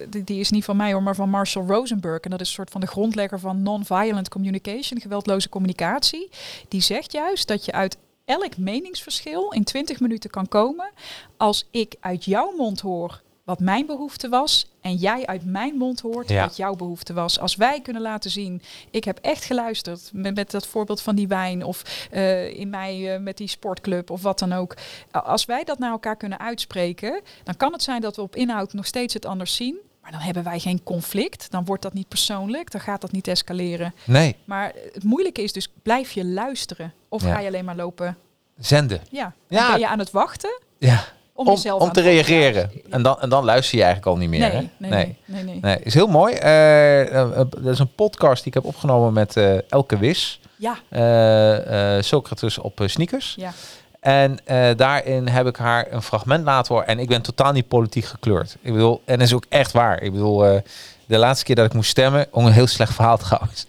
die, die is niet van mij hoor, maar van Marshall Rosenberg. En dat is een soort van de grondlegger van non-violent communication, geweldloze communicatie. Die zegt juist dat je uit elk meningsverschil in 20 minuten kan komen als ik uit jouw mond hoor wat mijn behoefte was en jij uit mijn mond hoort Ja. wat jouw behoefte was. Als wij kunnen laten zien, ik heb echt geluisterd met, met dat voorbeeld van die wijn of eh, in mij eh, met die sportclub of wat dan ook. Als wij dat naar elkaar kunnen uitspreken, dan kan het zijn dat we op inhoud nog steeds het anders zien. Maar dan hebben wij geen conflict. Dan wordt dat niet persoonlijk. Dan gaat dat niet escaleren. Nee, Maar het moeilijke is dus, blijf je luisteren? Of Ja. ga je alleen maar lopen? zenden. Ja. Ja. En Ben je aan het wachten Ja. om, Om, jezelf om te reageren. En dan, en dan luister je eigenlijk al niet meer. Nee, hè? nee, nee, nee, nee. Nee, is heel mooi. Eh, dat is een podcast die ik heb opgenomen met Elke Wis. Ja, eh, Socrates op sneakers. ja. En eh, daarin heb ik haar een fragment laten horen. En ik ben totaal niet politiek gekleurd. Ik bedoel, en dat is ook echt waar. Ik bedoel, eh, de laatste keer dat ik moest stemmen, om een heel slecht verhaal *laughs* trouwens.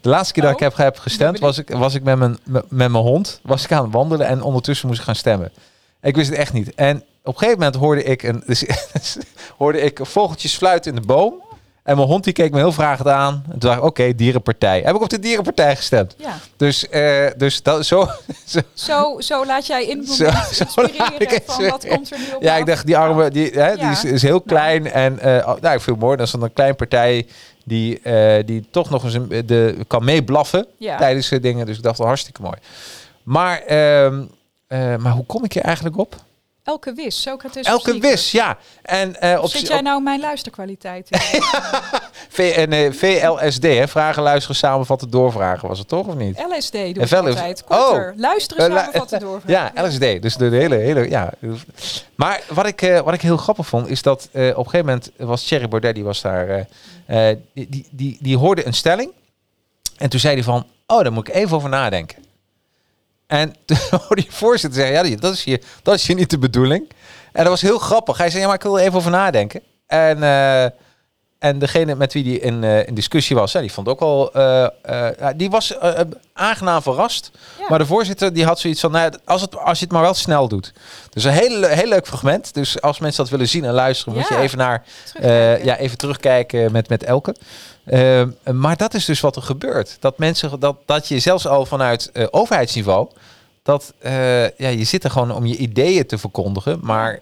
De laatste keer dat ik Oh, heb, heb gestemd, was ik, was ik met, mijn, met, met mijn hond was ik aan het wandelen en ondertussen moest ik gaan stemmen. Ik wist het echt niet. En op een gegeven moment hoorde ik, een, dus, *laughs* hoorde ik vogeltjes fluiten in de boom. En mijn hond die keek me heel vragend aan. En toen dacht ik, oké, dierenpartij. Heb ik op de dierenpartij gestemd. ja. Dus, eh, dus dat, zo, *laughs* zo, Zo, zo laat jij in Zo- inspireren van wat komt er nu op Ja, af. ik dacht, die arme, die, hè, die is, is heel klein. En oh, nou, ik vind het mooi. Dat is dan een klein partij die, eh, die toch nog eens een, de, kan meeblaffen Ja. tijdens de dingen. Dus ik dacht, wel hartstikke mooi. Maar, ehm, eh, maar hoe kom ik hier eigenlijk op? Elke wis, Socrates. Elke wis, ja. En, eh, op, Zit jij nou mijn luisterkwaliteit? *laughs* *laughs* V, en, eh, VLSD, hè, vragen, luisteren, samenvatten, doorvragen was het toch of niet? LSD doe ik altijd. Korter. Luisteren, Eh, samenvatten, *laughs* doorvragen. Ja, LSD. Dus de hele, hele, ja. Maar wat ik, wat ik heel grappig vond, is dat op een gegeven moment was Thierry Baudet, die was daar, die, die, die, die hoorde een stelling. En toen zei hij van, oh, daar moet ik even over nadenken. En *laughs* toen hoorde je voorzitter zeggen, ja, dat is, hier, dat is hier niet de bedoeling. En dat was heel grappig. Hij zei, ja, maar ik wil er even over nadenken. En, eh, En degene met wie die in, eh, in discussie was, ja, die vond ook wel, eh, eh, die was aangenaam verrast. Ja. Maar de voorzitter die had zoiets van, nou, als, het, als je het maar wel snel doet. Dus een heel, heel leuk fragment. Dus als mensen dat willen zien en luisteren, moet je even naar, Terugkijken. ja, even terugkijken met, met Elke. Maar dat is dus wat er gebeurt. Dat mensen, dat, dat je zelfs al vanuit overheidsniveau, dat ja, je zit er gewoon om je ideeën te verkondigen, maar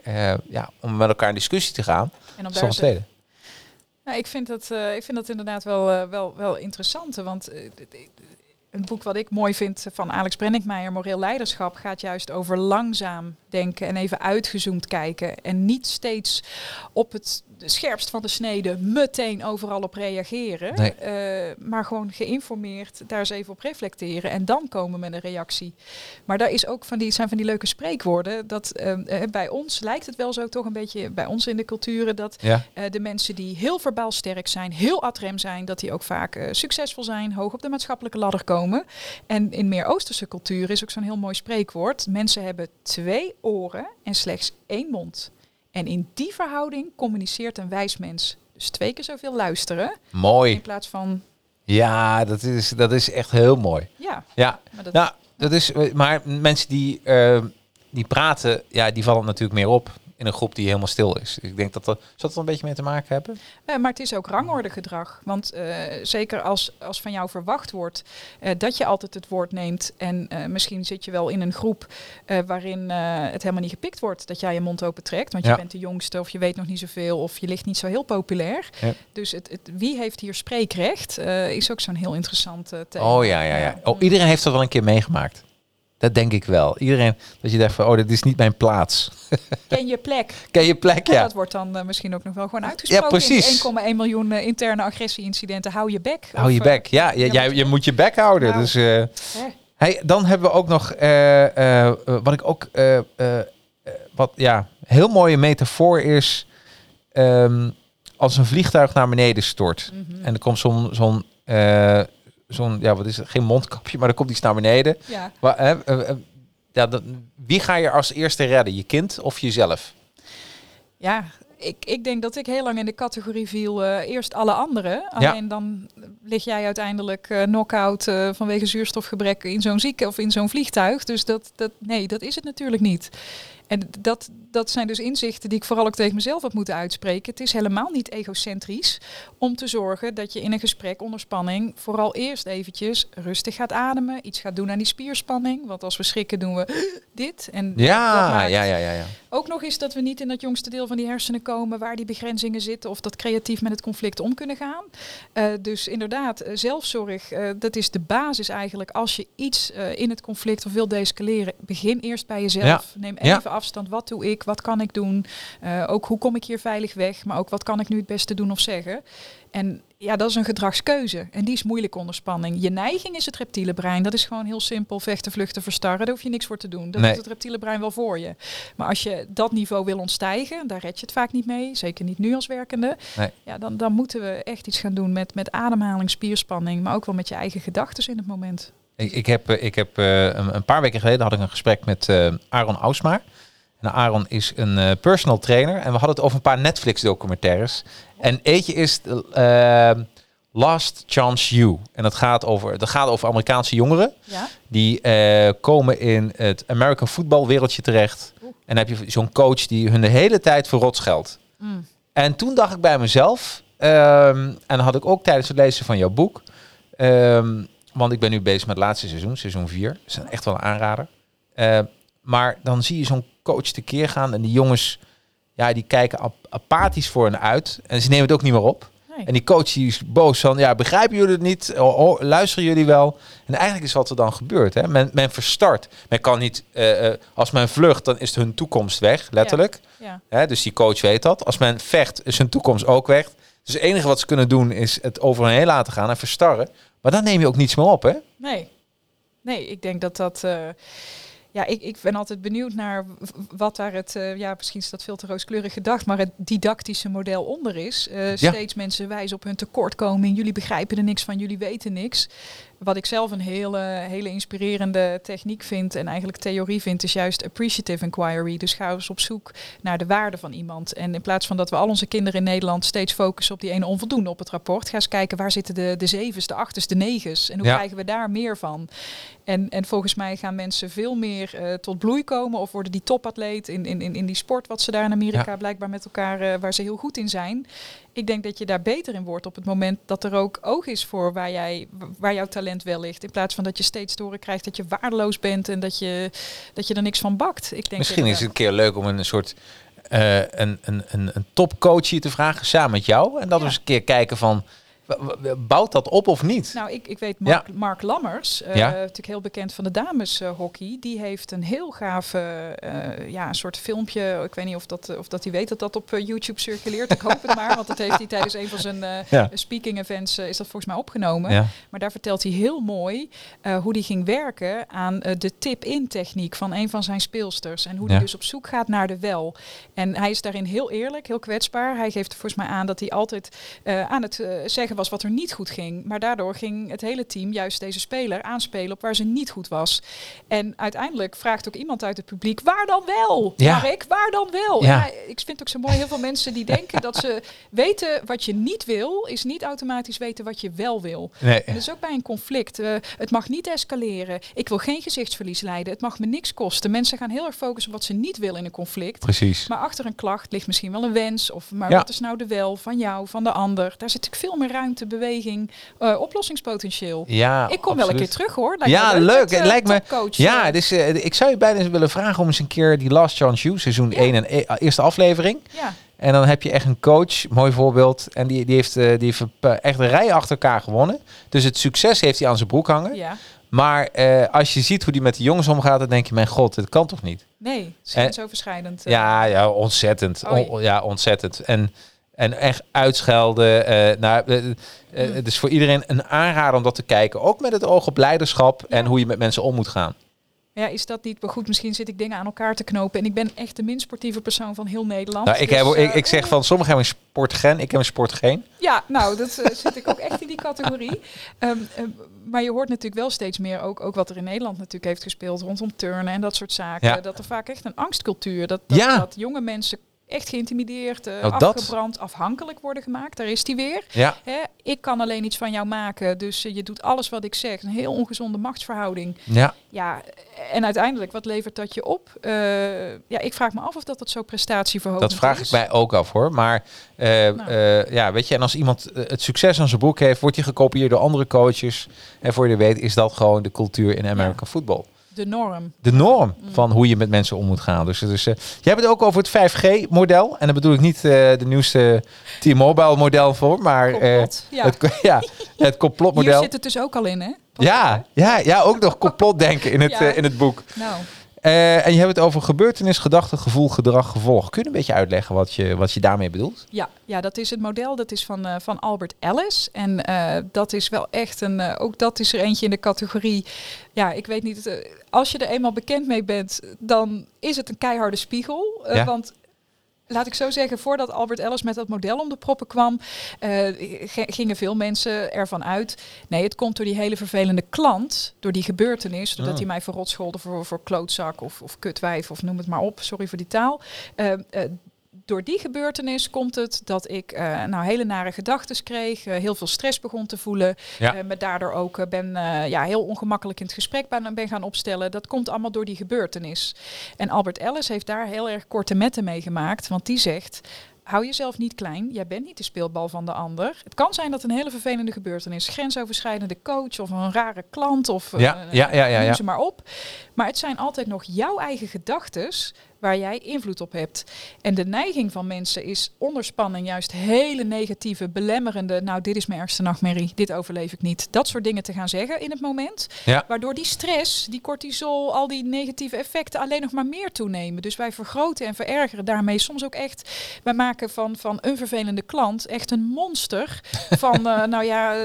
ja, om met elkaar in discussie te gaan, en om daar. Nou, ik, vind dat, eh, ik vind dat inderdaad wel, eh, wel, wel interessant. Want eh, d- een boek wat ik mooi vind van Alex Brenninkmeijer, Moreel Leiderschap, gaat juist over langzaam denken en even uitgezoomd kijken. En niet steeds op het scherpst van de snede meteen overal op reageren. Nee. Eh, maar gewoon geïnformeerd daar eens even op reflecteren en dan komen met een reactie. Maar daar is ook van die, zijn van die leuke spreekwoorden. Dat eh, eh, bij ons lijkt het wel zo toch een beetje bij ons in de culturen dat Ja. de mensen die heel verbaal sterk zijn, heel adrem zijn, dat die ook vaak succesvol zijn, hoog op de maatschappelijke ladder komen. En in meer Oosterse culturen is ook zo'n heel mooi spreekwoord. Mensen hebben twee oren en slechts één mond. En in die verhouding communiceert een wijs mens. Dus twee keer zoveel luisteren in Mooi. plaats van, Ja, dat is, dat is echt heel mooi. ja, Ja, maar dat, nou, dat is, maar mensen die, eh, die praten, ja, die vallen natuurlijk meer op in een groep die helemaal stil is. Ik denk dat dat, zal dat er een beetje mee te maken hebben? Eh, maar het is ook rangordegedrag. Want eh, zeker als, als van jou verwacht wordt eh, dat je altijd het woord neemt. En misschien zit je wel in een groep waarin het helemaal niet gepikt wordt. Dat jij je mond open trekt. Want je bent de jongste of je weet nog niet zoveel. Of je ligt niet zo heel populair. Ja. Dus het, het, wie heeft hier spreekrecht is ook zo'n heel interessant eh, thema. Oh ja, ja, ja. Oh, iedereen heeft dat wel een keer meegemaakt. Dat denk ik wel. Iedereen, dat je denkt van, oh, dit is niet mijn plaats. Ken je plek. *laughs* Ken je plek, Ja. ja. Dat wordt dan eh, misschien ook nog wel gewoon uitgesproken. die 1,1 miljoen eh, interne agressieincidenten. Hou je bek. Hou je Of, eh, bek. Ja, je, ja, jij, je moet je bek houden. Nou. Dus, hè. hey, dan hebben we ook nog, wat ik ook, wat ja, heel mooie metafoor is, ehm, als een vliegtuig naar beneden stort. Mhm. En er komt zo'n, zo'n, zo'n, ja, wat is het? Geen mondkapje, maar er komt iets naar beneden. Ja. Waar, hè, eh, eh, ja, dat, wie ga je als eerste redden? Je kind of jezelf? Ja, ik, ik denk dat ik heel lang in de categorie viel. eh, eerst alle anderen. Ja. Alleen dan lig jij uiteindelijk eh knock-out vanwege zuurstofgebrek in zo'n zieke of in zo'n vliegtuig. Dus dat, dat, nee, dat is het natuurlijk niet. En dat, dat zijn dus inzichten die ik vooral ook tegen mezelf heb moeten uitspreken. Het is helemaal niet egocentrisch om te zorgen dat je in een gesprek onder spanning vooral eerst eventjes rustig gaat ademen. Iets gaat doen aan die spierspanning. Want als we schrikken doen we *gasps* dit. En Ja, ja, ja, ja, ja. ook nog eens dat we niet in dat jongste deel van die hersenen komen waar die begrenzingen zitten of dat creatief met het conflict om kunnen gaan. Eh, dus inderdaad, eh, zelfzorg, eh, dat is de basis eigenlijk. Als je iets in het conflict of wil descaleren, begin eerst bij jezelf. Ja. Neem Ja. even afstand. Wat doe ik? Wat kan ik doen? Eh, ook hoe kom ik hier veilig weg? Maar ook wat kan ik nu het beste doen of zeggen? En ja, dat is een gedragskeuze. En die is moeilijk onder spanning. Je neiging is het reptiele brein. Dat is gewoon heel simpel. Vechten, vluchten, verstarren. Daar hoef je niks voor te doen. Dat Nee. doet het reptiele brein wel voor je. Maar als je dat niveau wil ontstijgen, daar red je het vaak niet mee. Zeker niet nu als werkende. Nee. Ja, dan, dan moeten we echt iets gaan doen met, met ademhaling, spierspanning. Maar ook wel met je eigen gedachten in het moment. Ik, ik heb, eh, ik heb eh, een, een paar weken geleden had ik een gesprek met eh, Aaron Ausmaar. En Aaron is een eh, personal trainer. En we hadden het over een paar Netflix documentaires. En eentje is eh, Last Chance You. En dat gaat over, dat gaat over Amerikaanse jongeren. Ja? Die eh, komen in het American voetbalwereldje terecht. Oeh. En dan heb je zo'n coach die hun de hele tijd verrot scheldt. Mm. En toen dacht ik bij mezelf, ehm, en had ik ook tijdens het lezen van jouw boek, ehm, want ik ben nu bezig met het laatste seizoen, seizoen 4. Dat is echt wel een aanrader. Maar dan zie je zo'n coach tekeer gaan en die jongens, ja, die kijken ap- apathisch voor hen uit. En ze nemen het ook niet meer op. Nee. En die coach die is boos van, ja, begrijpen jullie het niet? Luisteren jullie wel? En eigenlijk is wat er dan gebeurt. Hè? Men, men verstart. Men kan niet, eh, eh, als men vlucht, dan is hun toekomst weg, letterlijk. ja. Hè, dus die coach weet dat. Als men vecht, is hun toekomst ook weg. Dus het enige wat ze kunnen doen is het over hen heen laten gaan en verstarren. Maar dan neem je ook niets meer op, hè? Nee. Nee, ik denk dat dat. eh, ja, ik, ik ben altijd benieuwd naar wat daar het. eh, ja, misschien is dat veel te rooskleurig gedacht, maar het didactische model onder is. Eh, Ja. Steeds mensen wijzen op hun tekortkoming. Jullie begrijpen er niks van, jullie weten niks. Wat ik zelf een hele, hele inspirerende techniek vind en eigenlijk theorie vind, is juist appreciative inquiry. Dus ga eens op zoek naar de waarde van iemand. En in plaats van dat we al onze kinderen in Nederland steeds focussen op die ene onvoldoende op het rapport, ga eens kijken waar zitten de, de zevens, de achters, de negens en hoe Ja. krijgen we daar meer van. En, en volgens mij gaan mensen veel meer eh, tot bloei komen of worden die topatleet in, in, in, in die sport wat ze daar in Amerika Ja. blijkbaar met elkaar, eh, waar ze heel goed in zijn. Ik denk dat je daar beter in wordt op het moment dat er ook oog is voor waar, jij, waar jouw talent wel ligt. In plaats van dat je steeds te horen krijgt dat je waardeloos bent en dat je, dat je er niks van bakt. Ik denk Misschien is het een keer leuk om een soort eh, een, een, een, een topcoach hier te vragen samen met jou. En dat we Ja. eens een keer kijken van, bouwt dat op of niet? Nou, ik, ik weet Mark, Mark Lammers, eh, Ja. natuurlijk heel bekend van de dameshockey. die heeft een heel gaaf, eh, eh, ja, een soort filmpje. Ik weet niet of dat, eh, of dat hij weet dat dat op eh, YouTube circuleert. Ik hoop het maar, want dat heeft hij tijdens een van zijn eh, Ja. speaking events eh, is dat volgens mij opgenomen. Maar daar vertelt hij heel mooi eh, hoe hij ging werken aan eh, de tip-in techniek van een van zijn speelsters. En hoe hij dus op zoek gaat naar de wel. En hij is daarin heel eerlijk, heel kwetsbaar. Hij geeft volgens mij aan dat hij altijd eh, aan het eh, zeggen was wat er niet goed ging. Maar daardoor ging het hele team juist deze speler aanspelen op waar ze niet goed was. En uiteindelijk vraagt ook iemand uit het publiek, waar dan wel? Ja. Mark, waar dan wel? Ja. Ik vind ook zo mooi, heel veel mensen die denken dat ze *laughs* weten wat je niet wil, is niet automatisch weten wat je wel wil. Nee. En dat is ook bij een conflict. eh, het mag niet escaleren. Ik wil geen gezichtsverlies leiden. Het mag me niks kosten. Mensen gaan heel erg focussen op wat ze niet willen in een conflict. Precies. Maar achter een klacht ligt misschien wel een wens. Of maar Ja. wat is nou de wel van jou, van de ander? Daar zit natuurlijk veel meer ruimte, beweging, eh, oplossingspotentieel. Ja, ik kom wel een keer terug hoor. Lijkt Ja, leuk. met, Het lijkt me- Ja, dus, ik zou je bijna willen vragen om eens een keer die Last Chance You, seizoen 1 en e- eerste aflevering. ja. En dan heb je echt een coach, mooi voorbeeld. En die, die heeft, die heeft echt een rij achter elkaar gewonnen. Dus het succes heeft hij aan zijn broek hangen. ja. Maar als je ziet hoe die met de jongens omgaat, dan denk je, mijn god, dit kan toch niet? Nee, het is En- grensoverschrijdend. eh. Ja, ja, ontzettend. Ja, ontzettend. En, en echt uitschelden. eh nou, eh, eh. Het is voor iedereen een aanrader om dat te kijken. Ook met het oog op leiderschap en hoe je met mensen om moet gaan. Ja, is dat niet? Maar goed, misschien zit ik dingen aan elkaar te knopen. En ik ben echt de minst sportieve persoon van heel Nederland. Nou, ik, Dus, heb, ik, eh, ik zeg van, sommigen hebben een sportgen, ik heb een sportgeen. Ja, nou, dat eh, zit ik ook echt in die categorie. *laughs* Ehm, ehm, maar je hoort natuurlijk wel steeds meer, ook, ook wat er in Nederland natuurlijk heeft gespeeld rondom turnen en dat soort zaken. Ja. Dat er vaak echt een angstcultuur, dat, dat, Ja. dat jonge mensen echt geïntimideerd, eh, Nou, dat- afgebrand, afhankelijk worden gemaakt. Daar is die weer. Ja, Hè? Ik kan alleen iets van jou maken, dus eh, je doet alles wat ik zeg. Een heel ongezonde machtsverhouding. ja. Ja, en uiteindelijk, wat levert dat je op? Eh, ja, ik vraag me af of dat, dat zo prestatieverhogend dat vraag is. ik mij ook af hoor. Maar Nou. ja, weet je, en als iemand het succes aan zijn broek heeft, wordt hij gekopieerd door andere coaches. En voor je weet is dat gewoon de cultuur in American football. De norm. de norm van hoe je met mensen om moet gaan. Dus, dus eh, jij hebt het ook over het 5G-model. En dan bedoel ik niet eh, de nieuwste T-Mobile model voor, maar eh, ja. het, *laughs* ja, het Hier complotmodel. zit het dus ook al in, hè? Ja, ja, ja, ook nog complotdenken in het, Ja. in het boek. Nou, en je hebt het over gebeurtenis, gedachte, gevoel, gedrag, gevolg. Kun je een beetje uitleggen wat je, wat je daarmee bedoelt? ja, ja, dat is het model. Dat is van, van Albert Ellis. En dat is wel echt een... ook dat is er eentje in de categorie... Ja, ik weet niet... als je er eenmaal bekend mee bent, dan is het een keiharde spiegel. Eh, Ja. Want... Laat ik zo zeggen, voordat Albert Ellis met dat model om de proppen kwam, eh, gingen veel mensen ervan uit. Nee, het komt door die hele vervelende klant, door die gebeurtenis, doordat Ah. hij mij verrot scholde voor, voor klootzak of, of kutwijf of noem het maar op. Sorry voor die taal. Eh, door die gebeurtenis komt het dat ik eh, nou, hele nare gedachten kreeg, eh, heel veel stress begon te voelen, Ja. eh, me daardoor ook ben ja, heel ongemakkelijk in het gesprek ben, ben gaan opstellen. Dat komt allemaal door die gebeurtenis. En Albert Ellis heeft daar heel erg korte metten mee gemaakt, want die zegt... Hou jezelf niet klein. Jij bent niet de speelbal van de ander. Het kan zijn dat een hele vervelende gebeurtenis, grensoverschrijdende coach of een rare klant of Ja, ja, ja, ja, noem ze maar op. Maar het zijn altijd nog jouw eigen gedachtes waar jij invloed op hebt. En de neiging van mensen is onder spanning juist hele negatieve, belemmerende. Nou, dit is mijn ergste nachtmerrie. Dit overleef ik niet. Dat soort dingen te gaan zeggen in het moment. Ja. Waardoor die stress, die cortisol, al die negatieve effecten alleen nog maar meer toenemen. Dus wij vergroten en verergeren daarmee soms ook echt. Wij maken van, van een vervelende klant echt een monster. Van, *laughs* eh, nou ja, eh,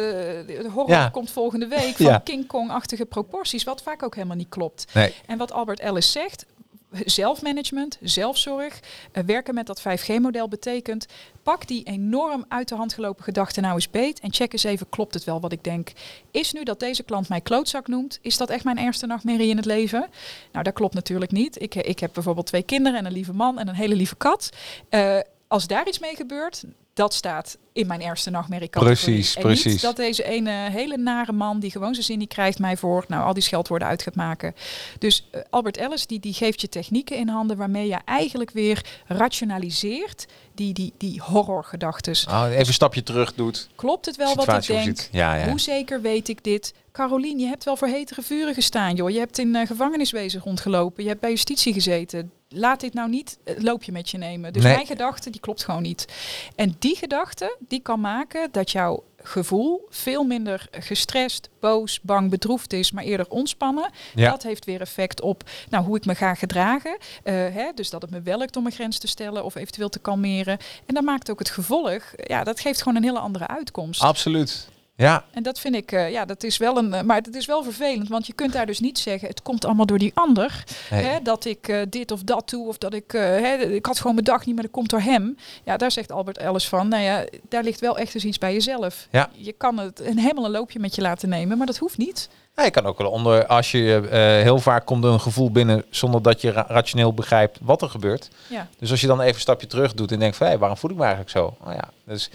de horror Ja. komt volgende week. Van Ja. King Kong-achtige proporties. Wat vaak ook helemaal niet klopt. Nee. En wat Albert Ellis zegt, zelfmanagement, zelfzorg, eh, werken met dat 5G-model betekent, pak die enorm uit de hand gelopen gedachten nou eens beet en check eens even, klopt het wel wat ik denk? Is nu dat deze klant mij klootzak noemt, is dat echt mijn ergste nachtmerrie in het leven? Nou, dat klopt natuurlijk niet. Ik, ik heb bijvoorbeeld twee kinderen en een lieve man en een hele lieve kat. Uh, als daar iets mee gebeurt, dat staat in mijn eerste nachtmerrie Precies, en precies. Niet dat deze ene hele nare man die gewoon zijn zin niet krijgt mij voor, nou al die scheldwoorden uit gaat maken. Dus uh, Albert Ellis die, die geeft je technieken in handen waarmee je eigenlijk weer rationaliseert die, die, die horrorgedachtes. Oh, even een stapje terug doet. Klopt het wel wat ik denk? Ja, ja. Hoe zeker weet ik dit? Carolien, je hebt wel voor hetere vuren gestaan, joh. Je hebt in uh, gevangeniswezen rondgelopen. Je hebt bij justitie gezeten. Laat dit nou niet het loopje met je nemen. Dus Nee. mijn gedachte, die klopt gewoon niet. En die gedachte, die kan maken dat jouw gevoel veel minder gestrest, boos, bang, bedroefd is, maar eerder ontspannen. Ja. Dat heeft weer effect op nou, hoe ik me ga gedragen. Eh, hè, dus dat het me wel lukt om een grens te stellen of eventueel te kalmeren. En dat maakt ook het gevolg, ja, dat geeft gewoon een hele andere uitkomst. Absoluut. Ja, En dat vind ik, eh, ja, dat is wel een, eh, maar het is wel vervelend, want je kunt daar dus niet zeggen, het komt allemaal door die ander, hè, dat ik eh, dit of dat doe, of dat ik, hè, ik had gewoon mijn dag niet, maar dat komt door hem. Ja, daar zegt Albert Ellis van, nou ja, daar ligt wel echt eens iets bij jezelf. Ja. Je kan het een helemaal een loopje met je laten nemen, maar dat hoeft niet. Ja, je kan ook wel onder, als je heel vaak komt er een gevoel binnen zonder dat je ra- rationeel begrijpt wat er gebeurt. Ja. Dus als je dan even een stapje terug doet en denkt van, hé, waarom voel ik me eigenlijk zo? Oh ja, dus,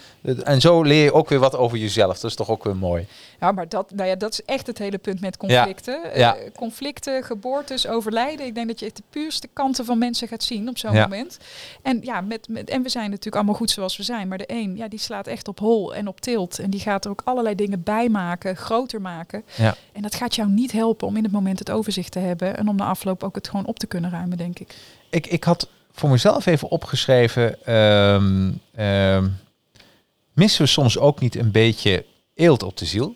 en zo leer je ook weer wat over jezelf. Dat is toch ook weer mooi. Ja, maar dat, nou ja, dat is echt het hele punt met conflicten. Ja. Eh, conflicten, geboortes, overlijden. Ik denk dat je echt de puurste kanten van mensen gaat zien op zo'n Ja. moment. En ja, met, met, en we zijn natuurlijk allemaal goed zoals we zijn. Maar de een, ja, die slaat echt op hol en op tilt. En die gaat er ook allerlei dingen bij maken, groter maken. Ja. En dat gaat jou niet helpen om in het moment het overzicht te hebben. En om na afloop ook het gewoon op te kunnen ruimen, denk ik. Ik, ik had voor mezelf even opgeschreven, ehm, ehm, missen we soms ook niet een beetje eelt op de ziel?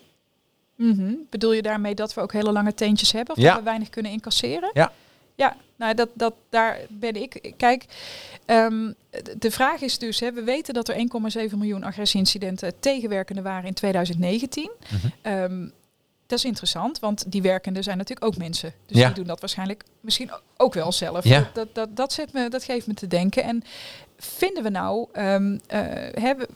Mhm. Bedoel je daarmee dat we ook hele lange teentjes hebben? Of Ja. dat we weinig kunnen incasseren? Ja. Ja, nou dat, dat, daar ben ik. Kijk, ehm, de vraag is dus, hè, we weten dat er 1,7 miljoen agressieincidenten tegenwerkende waren in 2019. Mhm. Ehm, dat is interessant, want die werkenden zijn natuurlijk ook mensen. Dus Ja. die doen dat waarschijnlijk misschien ook wel zelf. Ja. Dat, dat, dat, dat, zet me, dat geeft me te denken. En vinden we nou, ehm, eh, hebben,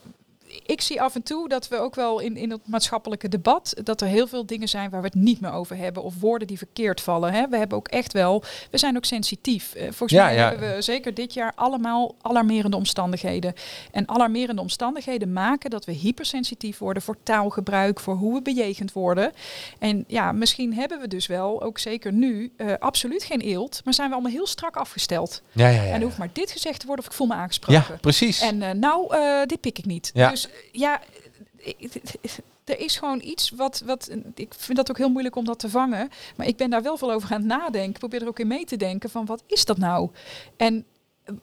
ik zie af en toe dat we ook wel in, in het maatschappelijke debat, dat er heel veel dingen zijn waar we het niet meer over hebben. Of woorden die verkeerd vallen. Hè. We hebben ook echt wel, we zijn ook sensitief. Eh, volgens Ja, mij ja. hebben we zeker dit jaar allemaal alarmerende omstandigheden. En alarmerende omstandigheden maken dat we hypersensitief worden voor taalgebruik, voor hoe we bejegend worden. En ja, misschien hebben we dus wel, ook zeker nu, eh, absoluut geen eelt. Maar zijn we allemaal heel strak afgesteld. Ja, ja, ja. En er hoeft maar dit gezegd te worden of ik voel me aangesproken. ja precies. En eh, nou, dit pik ik niet. Ja. Dus eh, ja, er is gewoon iets wat, wat. Ik vind dat ook heel moeilijk om dat te vangen. Maar ik ben daar wel veel over aan het nadenken. Ik probeer er ook in mee te denken van wat is dat nou? En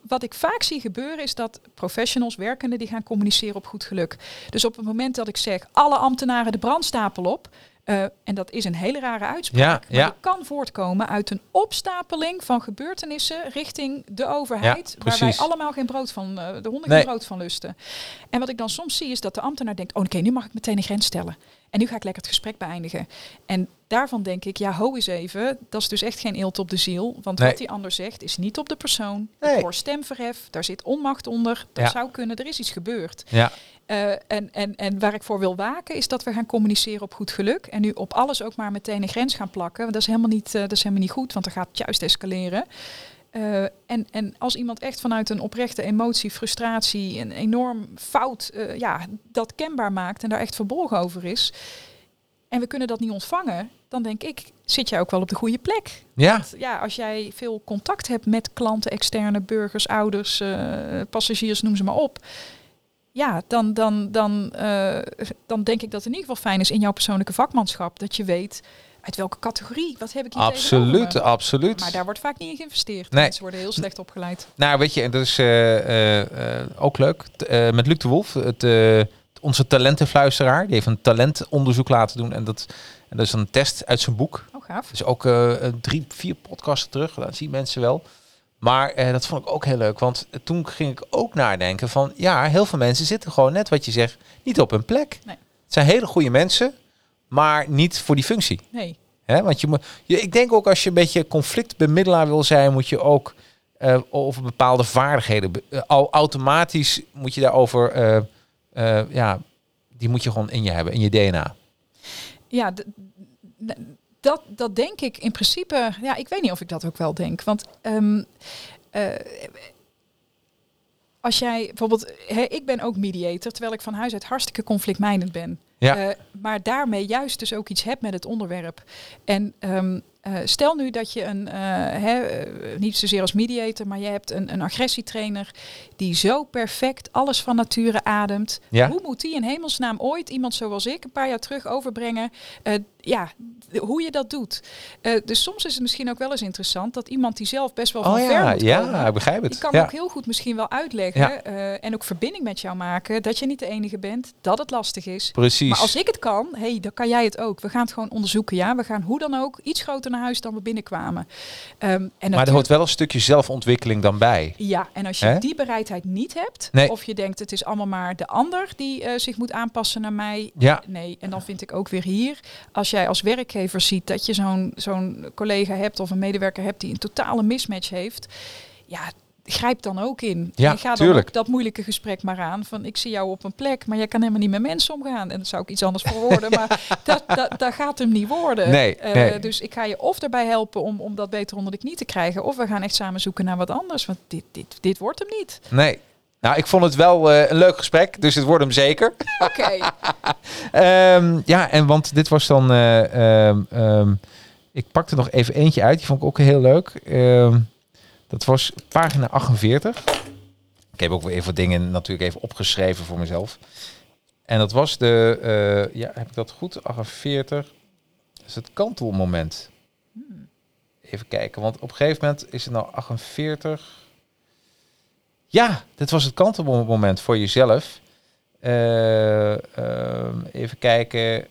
wat ik vaak zie gebeuren is dat professionals, werkenden, die gaan communiceren op goed geluk. Dus op het moment dat ik zeg alle ambtenaren de brandstapel op. eh, en dat is een hele rare uitspraak. Ja, maar ja. kan voortkomen uit een opstapeling van gebeurtenissen richting de overheid. Ja, waar wij allemaal geen brood van, eh, de honden Nee. geen brood van lusten. En wat ik dan soms zie is dat de ambtenaar denkt, oh oké, nu mag ik meteen een grens stellen. En nu ga ik lekker het gesprek beëindigen. En daarvan denk ik, ja, ho eens even. Dat is dus echt geen eelt op de ziel. Want Nee. wat die ander zegt is niet op de persoon. Nee. Ik hoor stemverhef, daar zit onmacht onder. Dat Ja. zou kunnen, er is iets gebeurd. Ja, Eh, en, en, en waar ik voor wil waken is dat we gaan communiceren op goed geluk. En nu op alles ook maar meteen een grens gaan plakken. Want dat is helemaal niet, eh, dat is helemaal niet goed, want dan gaat het juist escaleren. Eh, en, en als iemand echt vanuit een oprechte emotie, frustratie, een enorm fout, ja, dat kenbaar maakt en daar echt verbolgen over is. En we kunnen dat niet ontvangen, dan denk ik, zit jij ook wel op de goede plek. ja. Want ja, als jij veel contact hebt met klanten, externe burgers, ouders, passagiers, noem ze maar op. Ja, dan, dan, dan, eh, dan denk ik dat het in ieder geval fijn is in jouw persoonlijke vakmanschap. Dat je weet uit welke categorie, wat heb ik hier absoluut, absoluut. Maar daar wordt vaak niet in geïnvesteerd. Nee. Mensen worden heel slecht opgeleid. Nou, weet je, en dat is eh, eh, ook leuk. T- met Luc de Wolf, het, onze talentenfluisteraar, die heeft een talentonderzoek laten doen. En dat, en dat is een test uit zijn boek. Oh, gaaf. Dus ook drie, vier podcasten terug. Dat zien mensen wel. Maar eh, dat vond ik ook heel leuk. Want toen ging ik ook nadenken van... Ja, heel veel mensen zitten gewoon net wat je zegt... niet op hun plek. Nee. Het zijn hele goede mensen... maar niet voor die functie. Nee. Hè? Want je moet, je, ik denk ook als je een beetje conflictbemiddelaar wil zijn, moet je ook eh over bepaalde vaardigheden. eh, al automatisch moet je daarover, ja, die moet je gewoon in je hebben, in je DNA. Ja, dat, dat denk ik in principe. Ja, ik weet niet of ik dat ook wel denk. Want ehm, eh, als jij bijvoorbeeld, hè, ik ben ook mediator, terwijl ik van huis uit hartstikke conflictmijnend ben. Ja. Eh, maar daarmee juist dus ook iets hebt met het onderwerp. En ehm, eh, stel nu dat je een, eh, eh, niet zozeer als mediator, maar je hebt een, een agressietrainer die zo perfect alles van nature ademt. Ja. Hoe moet die in hemelsnaam ooit iemand zoals ik een paar jaar terug overbrengen? Ja, hoe je dat doet. Dus soms is het misschien ook wel eens interessant dat iemand die zelf best wel van Oh ver ja, ja, ik begrijp het. die kan ja. ook heel goed misschien wel uitleggen en ook verbinding met jou maken dat je niet de enige bent, dat het lastig is. Precies. Maar als ik het kan, hey, dan kan jij het ook. We gaan het gewoon onderzoeken, ja. We gaan hoe dan ook iets groter naar huis dan we binnenkwamen. Ehm, en maar er hoort wel een stukje zelfontwikkeling dan bij. ja, en als je die bereidheid niet hebt, Nee. of je denkt het is allemaal maar de ander die eh, zich moet aanpassen naar mij. Ja. Nee, en dan vind ik ook weer hier, als jij als werkgever ziet dat je zo'n zo'n collega hebt of een medewerker hebt die een totale mismatch heeft, ja, grijp dan ook in. Ja, en ga dan tuurlijk. dat moeilijke gesprek maar aan van ik zie jou op een plek, maar jij kan helemaal niet met mensen omgaan. En dat zou ik iets anders verwoorden, maar *laughs* dat, dat, dat gaat hem niet worden. Nee, Eh, nee. Dus ik ga je of erbij helpen om, om dat beter onder de knie te krijgen, of we gaan echt samen zoeken naar wat anders, want dit, dit, dit wordt hem niet. Nee. Nou, ik vond het wel eh, een leuk gesprek, dus het wordt hem zeker. *laughs* Oké. *laughs* Ehm, ja, en want dit was dan. eh, ehm, ehm, ik pakte nog even eentje uit, die vond ik ook heel leuk. Dat was pagina 48. Ik heb ook weer even dingen natuurlijk even opgeschreven voor mezelf. En dat was de. eh, ja, heb ik dat goed? 48. Dat is het kantelmoment. Even kijken, want op een gegeven moment is het nou 48. Ja, dit was het kantelmoment voor jezelf. Eh, ehm, even kijken.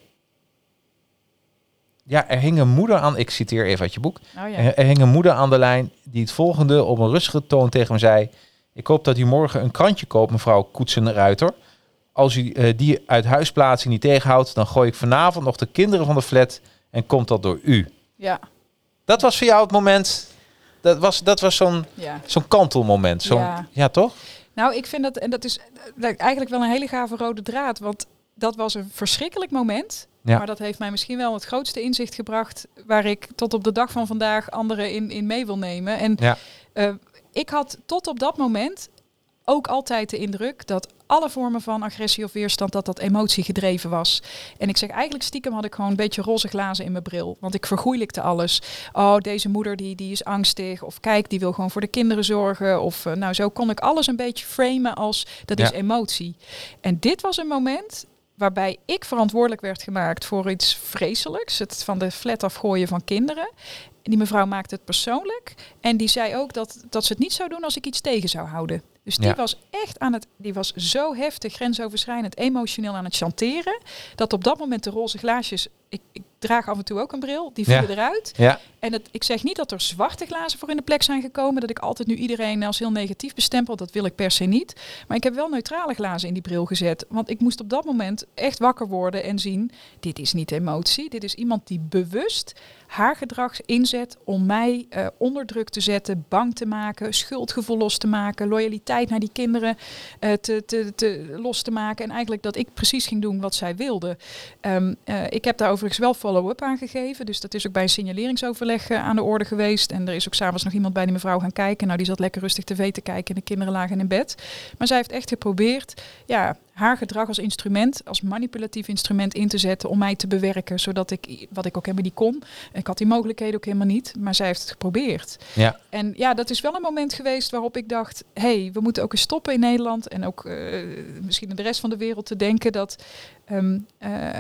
Ja, er hing een moeder aan. Ik citeer even uit je boek. Nou ja. Er, er hing een moeder aan de lijn die het volgende op een rustige toon tegen me zei. Ik hoop dat u morgen een krantje koopt, mevrouw Koetsen-Ruiter. Als u eh, die uit huisplaatsing niet tegenhoudt, dan gooi ik vanavond nog de kinderen van de flat en komt dat door u. Ja, Dat was voor jou het moment. Dat was, dat was zo'n ja. zo'n kantelmoment. Ja. Ja. toch? Nou, ik vind dat, en dat is eh, eigenlijk wel een hele gave rode draad. Want dat was een verschrikkelijk moment. Ja. Maar dat heeft mij misschien wel het grootste inzicht gebracht. Waar ik tot op de dag van vandaag anderen in, in mee wil nemen. En Ja. eh, ik had tot op dat moment ook altijd de indruk dat alle vormen van agressie of weerstand, dat dat emotie gedreven was. En ik zeg eigenlijk stiekem had ik gewoon een beetje roze glazen in mijn bril. Want ik vergoeilijkte alles. Oh, deze moeder die, die is angstig. Of kijk, die wil gewoon voor de kinderen zorgen. Of eh, nou, zo kon ik alles een beetje framen als dat is emotie. En dit was een moment waarbij ik verantwoordelijk werd gemaakt voor iets vreselijks. Het van de flat afgooien van kinderen. En die mevrouw maakte het persoonlijk. En die zei ook dat, dat ze het niet zou doen als ik iets tegen zou houden. Dus die Ja. was echt aan het, die was zo heftig, grensoverschrijdend, emotioneel aan het chanteren. Dat op dat moment de roze glaasjes, ik, ik draag af en toe ook een bril, die Ja. vielen eruit. Ja. En het, ik zeg niet dat er zwarte glazen voor in de plek zijn gekomen. Dat ik altijd nu iedereen als heel negatief bestempel. Dat wil ik per se niet. Maar ik heb wel neutrale glazen in die bril gezet. Want ik moest op dat moment echt wakker worden en zien. Dit is niet emotie. Dit is iemand die bewust haar gedrag inzet om mij eh, onder druk te zetten, bang te maken, schuldgevoel los te maken, loyaliteit naar die kinderen eh, te, te, te, los te maken. En eigenlijk dat ik precies ging doen wat zij wilde. Ehm, eh, ik heb daar overigens wel follow-up aan gegeven. Dus dat is ook bij een signaleringsoverleg aan de orde geweest. En er is ook s'avonds nog iemand bij die mevrouw gaan kijken. Nou, die zat lekker rustig tv te kijken en de kinderen lagen in bed. Maar zij heeft echt geprobeerd ja, haar gedrag als instrument, als manipulatief instrument in te zetten om mij te bewerken. Zodat ik, wat ik ook helemaal niet kon. Ik had die mogelijkheden ook helemaal niet. Maar zij heeft het geprobeerd. Ja. En ja, dat is wel een moment geweest waarop ik dacht: hé, hey, we moeten ook eens stoppen in Nederland en ook eh, misschien in de rest van de wereld te denken dat ehm, eh,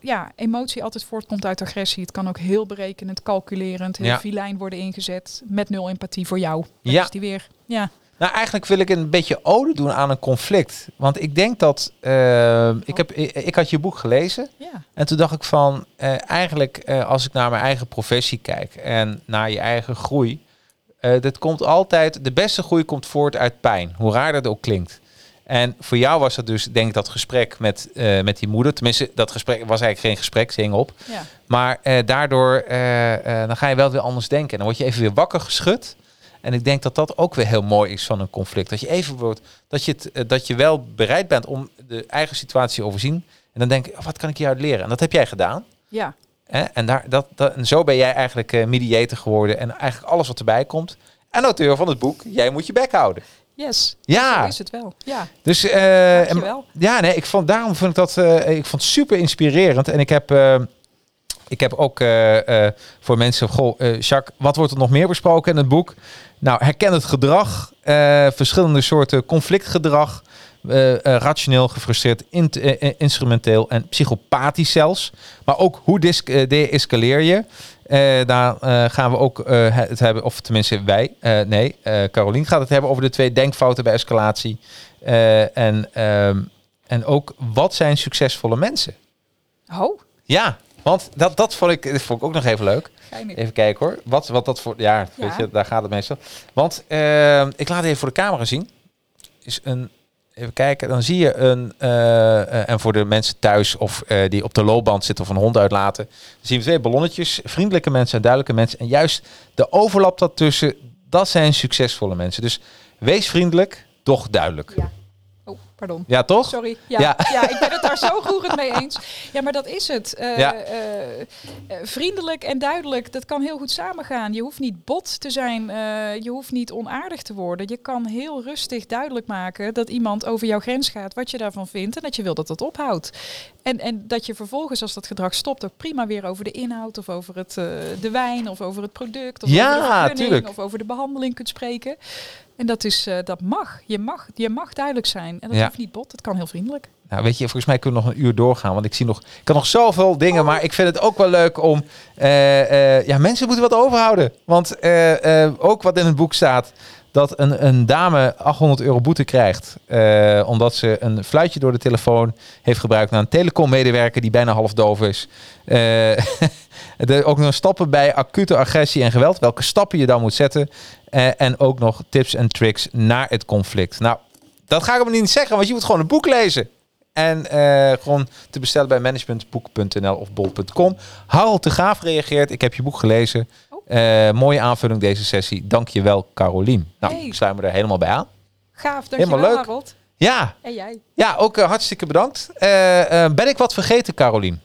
ja, emotie altijd voortkomt uit agressie. Het kan ook heel berekenend, calculerend, heel Ja. filijn worden ingezet met nul empathie voor jou. Ja. is die weer. Ja, Nou, eigenlijk wil ik een beetje ode doen aan een conflict. Want ik denk dat... eh, ik, heb, ik, ik had je boek gelezen. ja, En toen dacht ik van... eh, eigenlijk eh, als ik naar mijn eigen professie kijk... en naar je eigen groei... dat komt altijd... De beste groei komt voort uit pijn. Hoe raar dat ook klinkt. En voor jou was dat dus, denk ik, dat gesprek met, met die moeder. Tenminste, dat gesprek was eigenlijk geen gesprek, ze hing op. Ja. Maar daardoor dan ga je wel weer anders denken. En dan word je even weer wakker geschud. En ik denk dat dat ook weer heel mooi is van een conflict. Dat je even wordt, dat je, het, eh, dat je wel bereid bent om de eigen situatie overzien. En dan denk ik, oh, wat kan ik hieruit leren? En dat heb jij gedaan. Ja, Hè? En, daar, dat, dat, en zo ben jij eigenlijk eh, mediator geworden. En eigenlijk alles wat erbij komt. En auteur van het boek, jij moet je bek houden. yes. Ja. Zo is het wel. Ja, Dus eh, en- ja, nee, ik vond daarom vond ik dat ik vond super inspirerend. En ik heb, ik heb ook voor mensen, goh, Jacques, wat wordt er nog meer besproken in het boek? Nou, herken het gedrag, eh, verschillende soorten conflictgedrag, eh, eh, rationeel, gefrustreerd, instrumenteel en psychopathisch zelfs. Maar ook hoe de-escaleer je? Daar gaan we ook het hebben, of tenminste wij, nee, Carolien gaat het hebben over de twee denkfouten bij escalatie. En, ehm, en ook, wat zijn succesvolle mensen? Oh, Ja, want dat, dat, vond ik, dat vond ik ook nog even leuk. geinig. Even kijken hoor. Wat, wat dat voor. Ja, weet je, daar gaat het meestal. Want ehm, ik laat even voor de camera zien. Is een. Even kijken, dan zie je een. eh, eh, en voor de mensen thuis of eh, die op de loopband zitten of een hond uitlaten. Dan zien we twee ballonnetjes. Vriendelijke mensen en duidelijke mensen. En juist de overlap daartussen, dat zijn succesvolle mensen. Dus wees vriendelijk, toch duidelijk. Ja. Pardon. Ja, toch? Sorry. Ja, Ja. ja. ik ben het daar zo roerend mee eens. Ja, maar dat is het. Eh, Ja. eh, eh, vriendelijk en duidelijk, dat kan heel goed samengaan. Je hoeft niet bot te zijn. je hoeft niet onaardig te worden. Je kan heel rustig duidelijk maken dat iemand over jouw grens gaat, wat je daarvan vindt en dat je wil dat dat ophoudt. En, en dat je vervolgens, als dat gedrag stopt, ook prima weer over de inhoud of over het, de wijn of over het product of Ja, over de tuurlijk. of over de behandeling kunt spreken. En dat, is, eh, dat mag. Je, mag. je mag duidelijk zijn. En dat Ja. hoeft niet bot. Het kan heel vriendelijk. Nou, weet je, volgens mij kunnen we nog een uur doorgaan. Want ik zie nog, ik kan nog zoveel dingen. Maar ik vind het ook wel leuk om. eh, eh, ja, mensen moeten wat overhouden. Want ook wat in het boek staat. Dat een, een dame 800 euro boete krijgt. eh, omdat ze een fluitje door de telefoon heeft gebruikt. naar een telecommedewerker die bijna half doof is. Eh, *laughs* ook nog stappen bij acute agressie en geweld. Welke stappen je dan moet zetten. Eh, en ook nog tips en tricks naar het conflict. Nou, dat ga ik hem niet zeggen, want je moet gewoon een boek lezen. En gewoon te bestellen bij managementboek.nl of bol.com. Harold de Graaf reageert. Ik heb je boek gelezen. Eh, mooie aanvulling deze sessie. Dank je wel, Carolien. Nou, Hey. ik sluit me er helemaal bij aan. Gaaf, dankjewel Helemaal leuk. Harold. Ja, En jij? ja ook eh, hartstikke bedankt. Eh, ben ik wat vergeten, Carolien?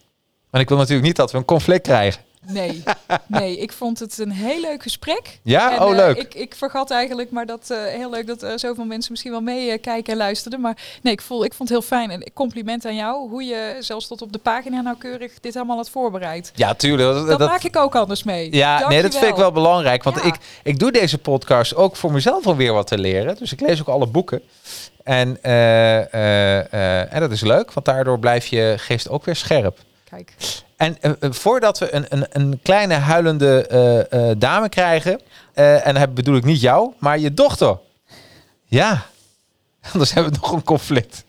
Want ik wil natuurlijk niet dat we een conflict krijgen. Nee, nee, ik vond het een heel leuk gesprek. Ja? En, oh, eh, leuk. ik, ik vergat eigenlijk, maar dat eh, heel leuk dat er zoveel mensen misschien wel meekijken en luisterden. Maar nee, ik, voel, ik vond het heel fijn. En compliment aan jou, hoe je zelfs tot op de pagina nauwkeurig dit allemaal had voorbereid. ja, tuurlijk. Dat, Dat, dat- maak ik ook anders mee. Ja, nee, dat vind ik wel belangrijk. Want Ja. ik, ik doe deze podcast ook voor mezelf alweer wat te leren. Dus ik lees ook alle boeken. En, en dat is leuk, want daardoor blijf je geest ook weer scherp. Kijk, En eh, eh, voordat we een, een, een kleine huilende eh, dame krijgen, en dan bedoel ik niet jou, maar je dochter. Ja, *laughs* anders hebben we nog een conflict.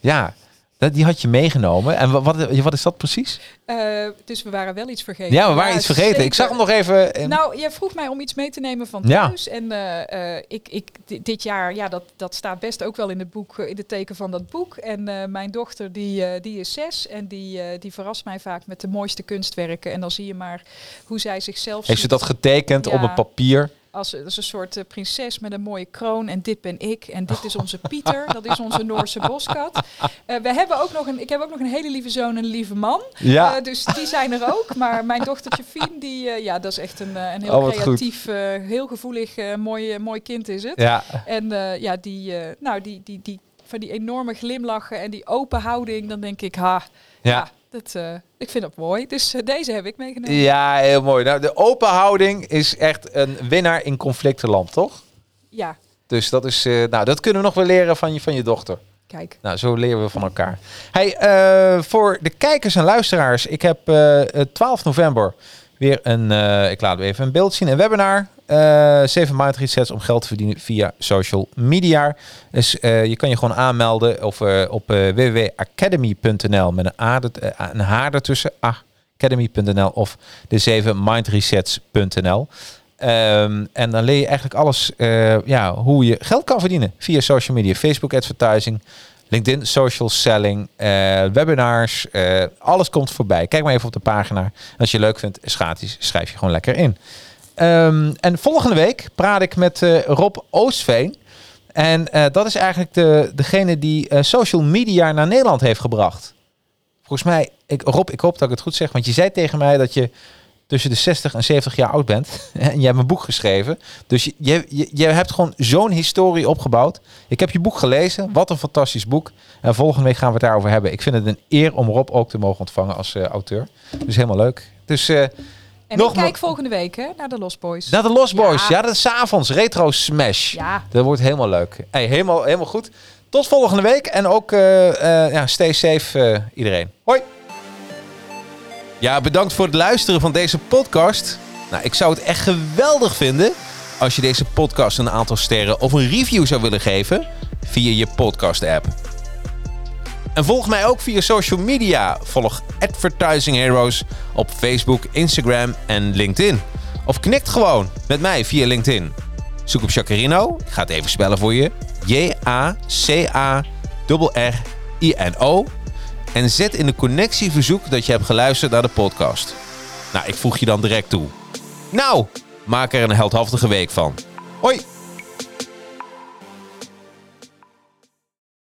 Ja, dat, die had je meegenomen. En wa- wat, wat is dat precies? eh, dus we waren wel iets vergeten. Ja, we waren iets vergeten. Ik zag hem nog even. in- Nou, jij vroeg mij om iets mee te nemen van Ja. thuis. En eh, eh, ik, ik, di- dit jaar, ja, dat, dat staat best ook wel in het boek, in het teken van dat boek. En mijn dochter, die, die is zes en die, die verrast mij vaak met de mooiste kunstwerken. En dan zie je maar hoe zij zichzelf heeft ze dat getekend op Ja. een papier? Als, als een soort eh, prinses met een mooie kroon. En dit ben ik. En dit is onze Pieter. Dat is onze Noorse boskat. Eh, we hebben ook nog een, ik heb ook nog een hele lieve zoon en een lieve man. Ja. Eh, dus die zijn er ook. Maar mijn dochtertje Fien, die, ja, dat is echt een, een heel Oh, creatief, heel gevoelig, mooi, mooi kind is het. Ja, En ja, die, nou, die, die, die, van die enorme glimlachen en die open houding, dan denk ik, ha, ja. ja. Dat, eh, ik vind dat mooi. Dus eh, deze heb ik meegenomen. Ja, heel mooi. Nou, de open houding is echt een winnaar in conflictenland, toch? Ja, Dus dat is, eh, nou, dat kunnen we nog wel leren van je, van je dochter. kijk. Nou, zo leren we van elkaar. Hey, voor de kijkers en luisteraars, ik heb eh, eh, 12 november weer een, ik laat u even een beeld zien, een webinar. Eh 7 mind resets om geld te verdienen via social media. Dus eh, je kan je gewoon aanmelden of, eh, op eh, www.academy.nl met een, A, een H ertussen, academy.nl of de 7mindresets.nl. Ehm, en dan leer je eigenlijk alles, ja, hoe je geld kan verdienen via social media, Facebook advertising, LinkedIn social selling, webinars, alles komt voorbij. Kijk maar even op de pagina. Als je het leuk vindt, is gratis, schrijf je gewoon lekker in. Ehm, en volgende week praat ik met eh, Rob Oostveen. En eh, dat is eigenlijk de, degene die eh, social media naar Nederland heeft gebracht. Volgens mij, ik, Rob, ik hoop dat ik het goed zeg, want je zei tegen mij dat je tussen de 60 en 70 jaar oud bent. *laughs* en je hebt een boek geschreven. Dus je, je, je, hebt gewoon zo'n historie opgebouwd. Ik heb je boek gelezen. Wat een fantastisch boek. En volgende week gaan we het daarover hebben. Ik vind het een eer om Rob ook te mogen ontvangen als auteur. Dus helemaal leuk. Dus En Nog ik kijk volgende week hè, naar de Lost Boys. naar de Lost Boys. Ja, Ja. dat is 's avonds. Retro Smash. Ja. Dat wordt helemaal leuk. Hey, helemaal, helemaal goed. Tot volgende week. En ook eh, eh, ja, stay safe eh, iedereen. Hoi. Ja, bedankt voor het luisteren van deze podcast. Nou, ik zou het echt geweldig vinden als je deze podcast een aantal sterren of een review zou willen geven via je podcast app. En volg mij ook via social media. Volg Advertising Heroes op Facebook, Instagram en LinkedIn. Of knikt gewoon met mij via LinkedIn. Zoek op Jacarino. Ik ga het even spellen voor je. J-A-C-A-R-R-I-N-O. En zet in de connectieverzoek dat je hebt geluisterd naar de podcast. Nou, ik voeg je dan direct toe. Nou, maak er een heldhaftige week van. Hoi!